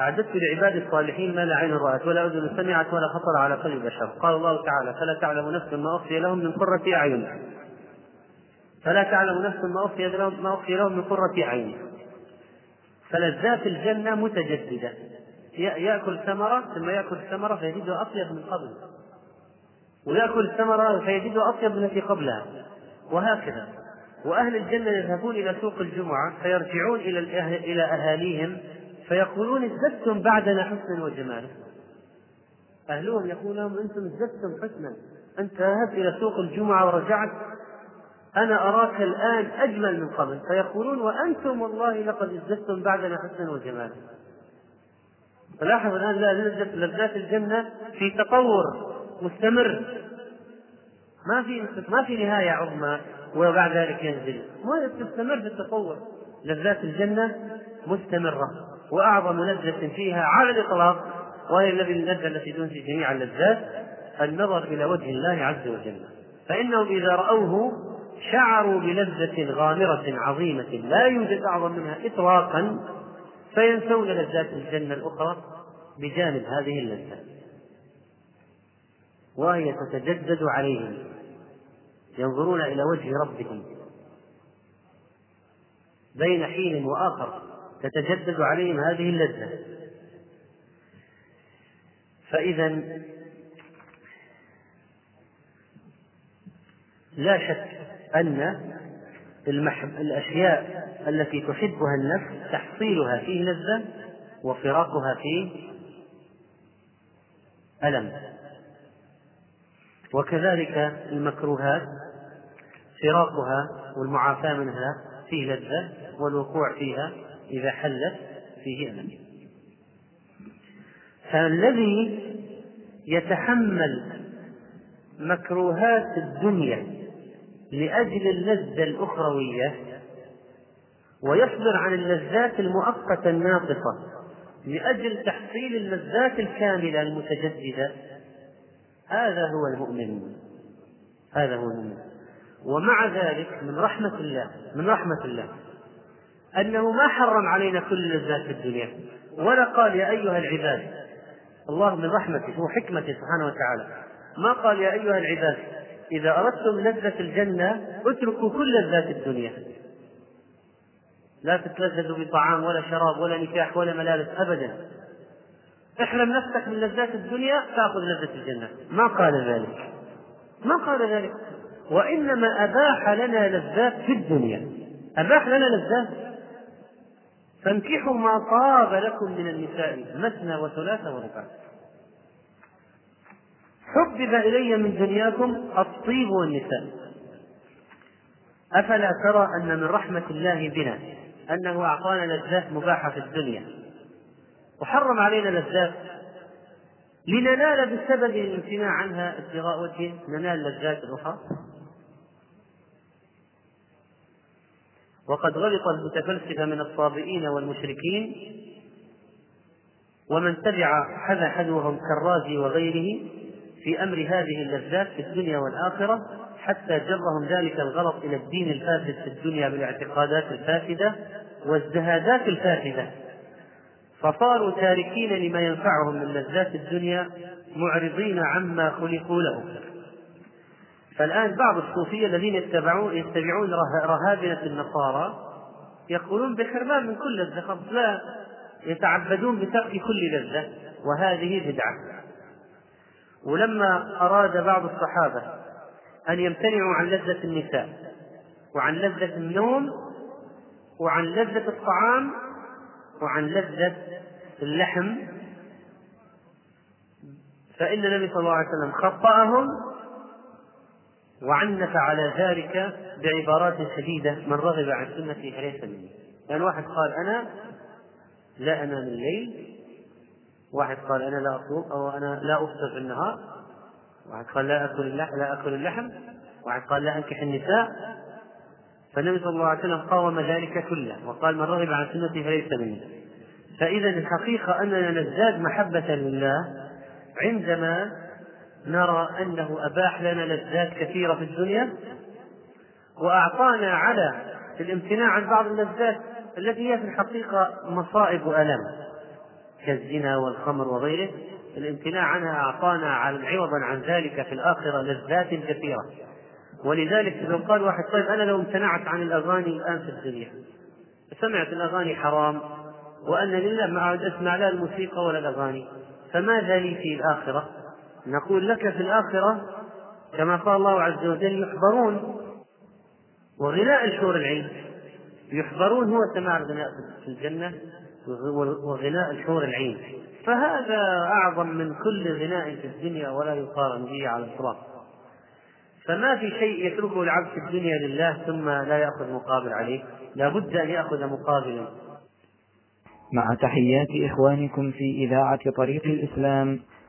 أعددت لعباد الصالحين ما لا عين رأت ولا أذن سمعت ولا خطر على قلب بشر. قال الله تعالى فلا تعلم نفس ما أخفي لهم من قرة أعين. فلا تعلم نفس ما أخفي لهم ما أخفي لهم من قرة أعين. فلذات الجنة متجددة. يأكل ثمرة ثم يأكل ثمرة فيجدها أطيب من قبل. ويأكل ثمرة فيجدها أطيب من التي قبلها. وهكذا. وأهل الجنة يذهبون إلى سوق الجمعة فيرجعون إلى إلى أهاليهم فيقولون ازددتم بعدنا حسنا وجمالا. أهلهم يقول لهم أنتم ازددتم حسنا. أنت ذهبت إلى سوق الجمعة ورجعت. أنا أراك الآن أجمل من قبل. فيقولون وأنتم والله لقد ازددتم بعدنا حسنا وجمالا. فلاحظ الآن لذات الجنة في تطور مستمر. ما في ما في نهاية عظمى وبعد ذلك ينزل. تستمر في التطور. لذات الجنة مستمرة. وأعظم لذة فيها على الإطلاق وهي الذي اللذة التي تنسي جميع اللذات النظر إلى وجه الله عز وجل. فإنهم إذا رأوه شعروا بلذة غامرة عظيمة لا يوجد أعظم منها إطلاقا فينسون لذات الجنة الأخرى بجانب هذه اللذة. وهي تتجدد عليهم ينظرون إلى وجه ربهم بين حين وآخر. تتجدد عليهم هذه اللذة. فإذا لا شك أن الأشياء التي تحبها النفس تحصيلها فيه لذة وفراقها فيه ألم. وكذلك المكروهات فراقها والمعافاة منها فيه لذة والوقوع فيها إذا حلت فيه ألم فالذي يتحمل مكروهات الدنيا لأجل اللذة الأخروية ويصبر عن اللذات المؤقتة الناقصة لأجل تحصيل اللذات الكاملة المتجددة هذا هو المؤمن. هذا هو المؤمن. ومع ذلك من رحمة الله من رحمة الله أنه ما حرم علينا كل لذات الدنيا. ولا قال يا أيها العباد الله من رحمته وحكمته سبحانه وتعالى ما قال يا أيها العباد إذا أردتم لذة الجنة اتركوا كل لذات الدنيا. لا تتلذذوا بطعام ولا شراب ولا نكاح ولا ملابس أبدا. احرم نفسك من لذات الدنيا تأخذ لذة الجنة. ما قال ذلك. ما قال ذلك. وإنما أباح لنا لذات في الدنيا. أباح لنا لذات؟ فانكحوا ما طاب لكم من النساء مثنى وثلاث ورباع. حبب إلي من دنياكم الطيب والنساء. أفلا ترى أن من رحمة الله بنا أنه أعطانا لذات مباحة في الدنيا. وحرم علينا لذات لننال بسبب الامتناع عنها ابتغاء وجهه ننال لذات أخرى. وقد غلط المتفلسفة من الصابئين والمشركين ومن تبع حذا حذوهم كالرازي وغيره في أمر هذه اللذات في الدنيا والآخرة حتى جرهم ذلك الغلط إلى الدين الفاسد في الدنيا بالاعتقادات الفاسدة والزهادات الفاسدة. فصاروا تاركين لما ينفعهم من لذات الدنيا معرضين عما خلقوا له فالآن بعض الصوفية الذين يتبعون يتبعون رهابنة النصارى يقولون بحرمان من كل لذة لا يتعبدون بترك كل لذة وهذه بدعة. ولما أراد بعض الصحابة أن يمتنعوا عن لذة النساء وعن لذة النوم وعن لذة الطعام وعن لذة اللحم فإن النبي صلى الله عليه وسلم خطأهم وعنف على ذلك بعبارات شديدة من رغب عن سنتي فليس مني. لأن واحد قال أنا لا أنام الليل واحد قال أنا لا أصوم أو أنا لا أفطر في النهار واحد قال لا أكل اللحم لا أكل اللحم واحد قال لا أنكح النساء. فالنبي صلى الله عليه وسلم قاوم ذلك كله وقال من رغب عن سنتي فليس مني. فإذا الحقيقة أننا نزداد محبة لله عندما نرى أنه أباح لنا لذات كثيرة في الدنيا وأعطانا على الامتناع عن بعض اللذات التي هي في الحقيقة مصائب وآلام كالزنا والخمر وغيره الامتناع عنها أعطانا عوضا عن ذلك في الآخرة لذات كثيرة ولذلك لو قال واحد طيب أنا لو امتنعت عن الأغاني الآن في الدنيا سمعت الأغاني حرام وأن لله ما عاد أسمع لا الموسيقى ولا الأغاني فماذا لي في الآخرة؟ نقول لك في الآخرة كما قال الله عز وجل يحضرون وغناء الحور العين يحضرون هو سماع الغناء في الجنة وغناء الحور العين فهذا أعظم من كل غناء في الدنيا ولا يقارن به على الإطلاق. فما في شيء يتركه العبد في الدنيا لله ثم لا يأخذ مقابل عليه. لا بد أن يأخذ مقابلا. مع تحيات إخوانكم في إذاعة طريق الإسلام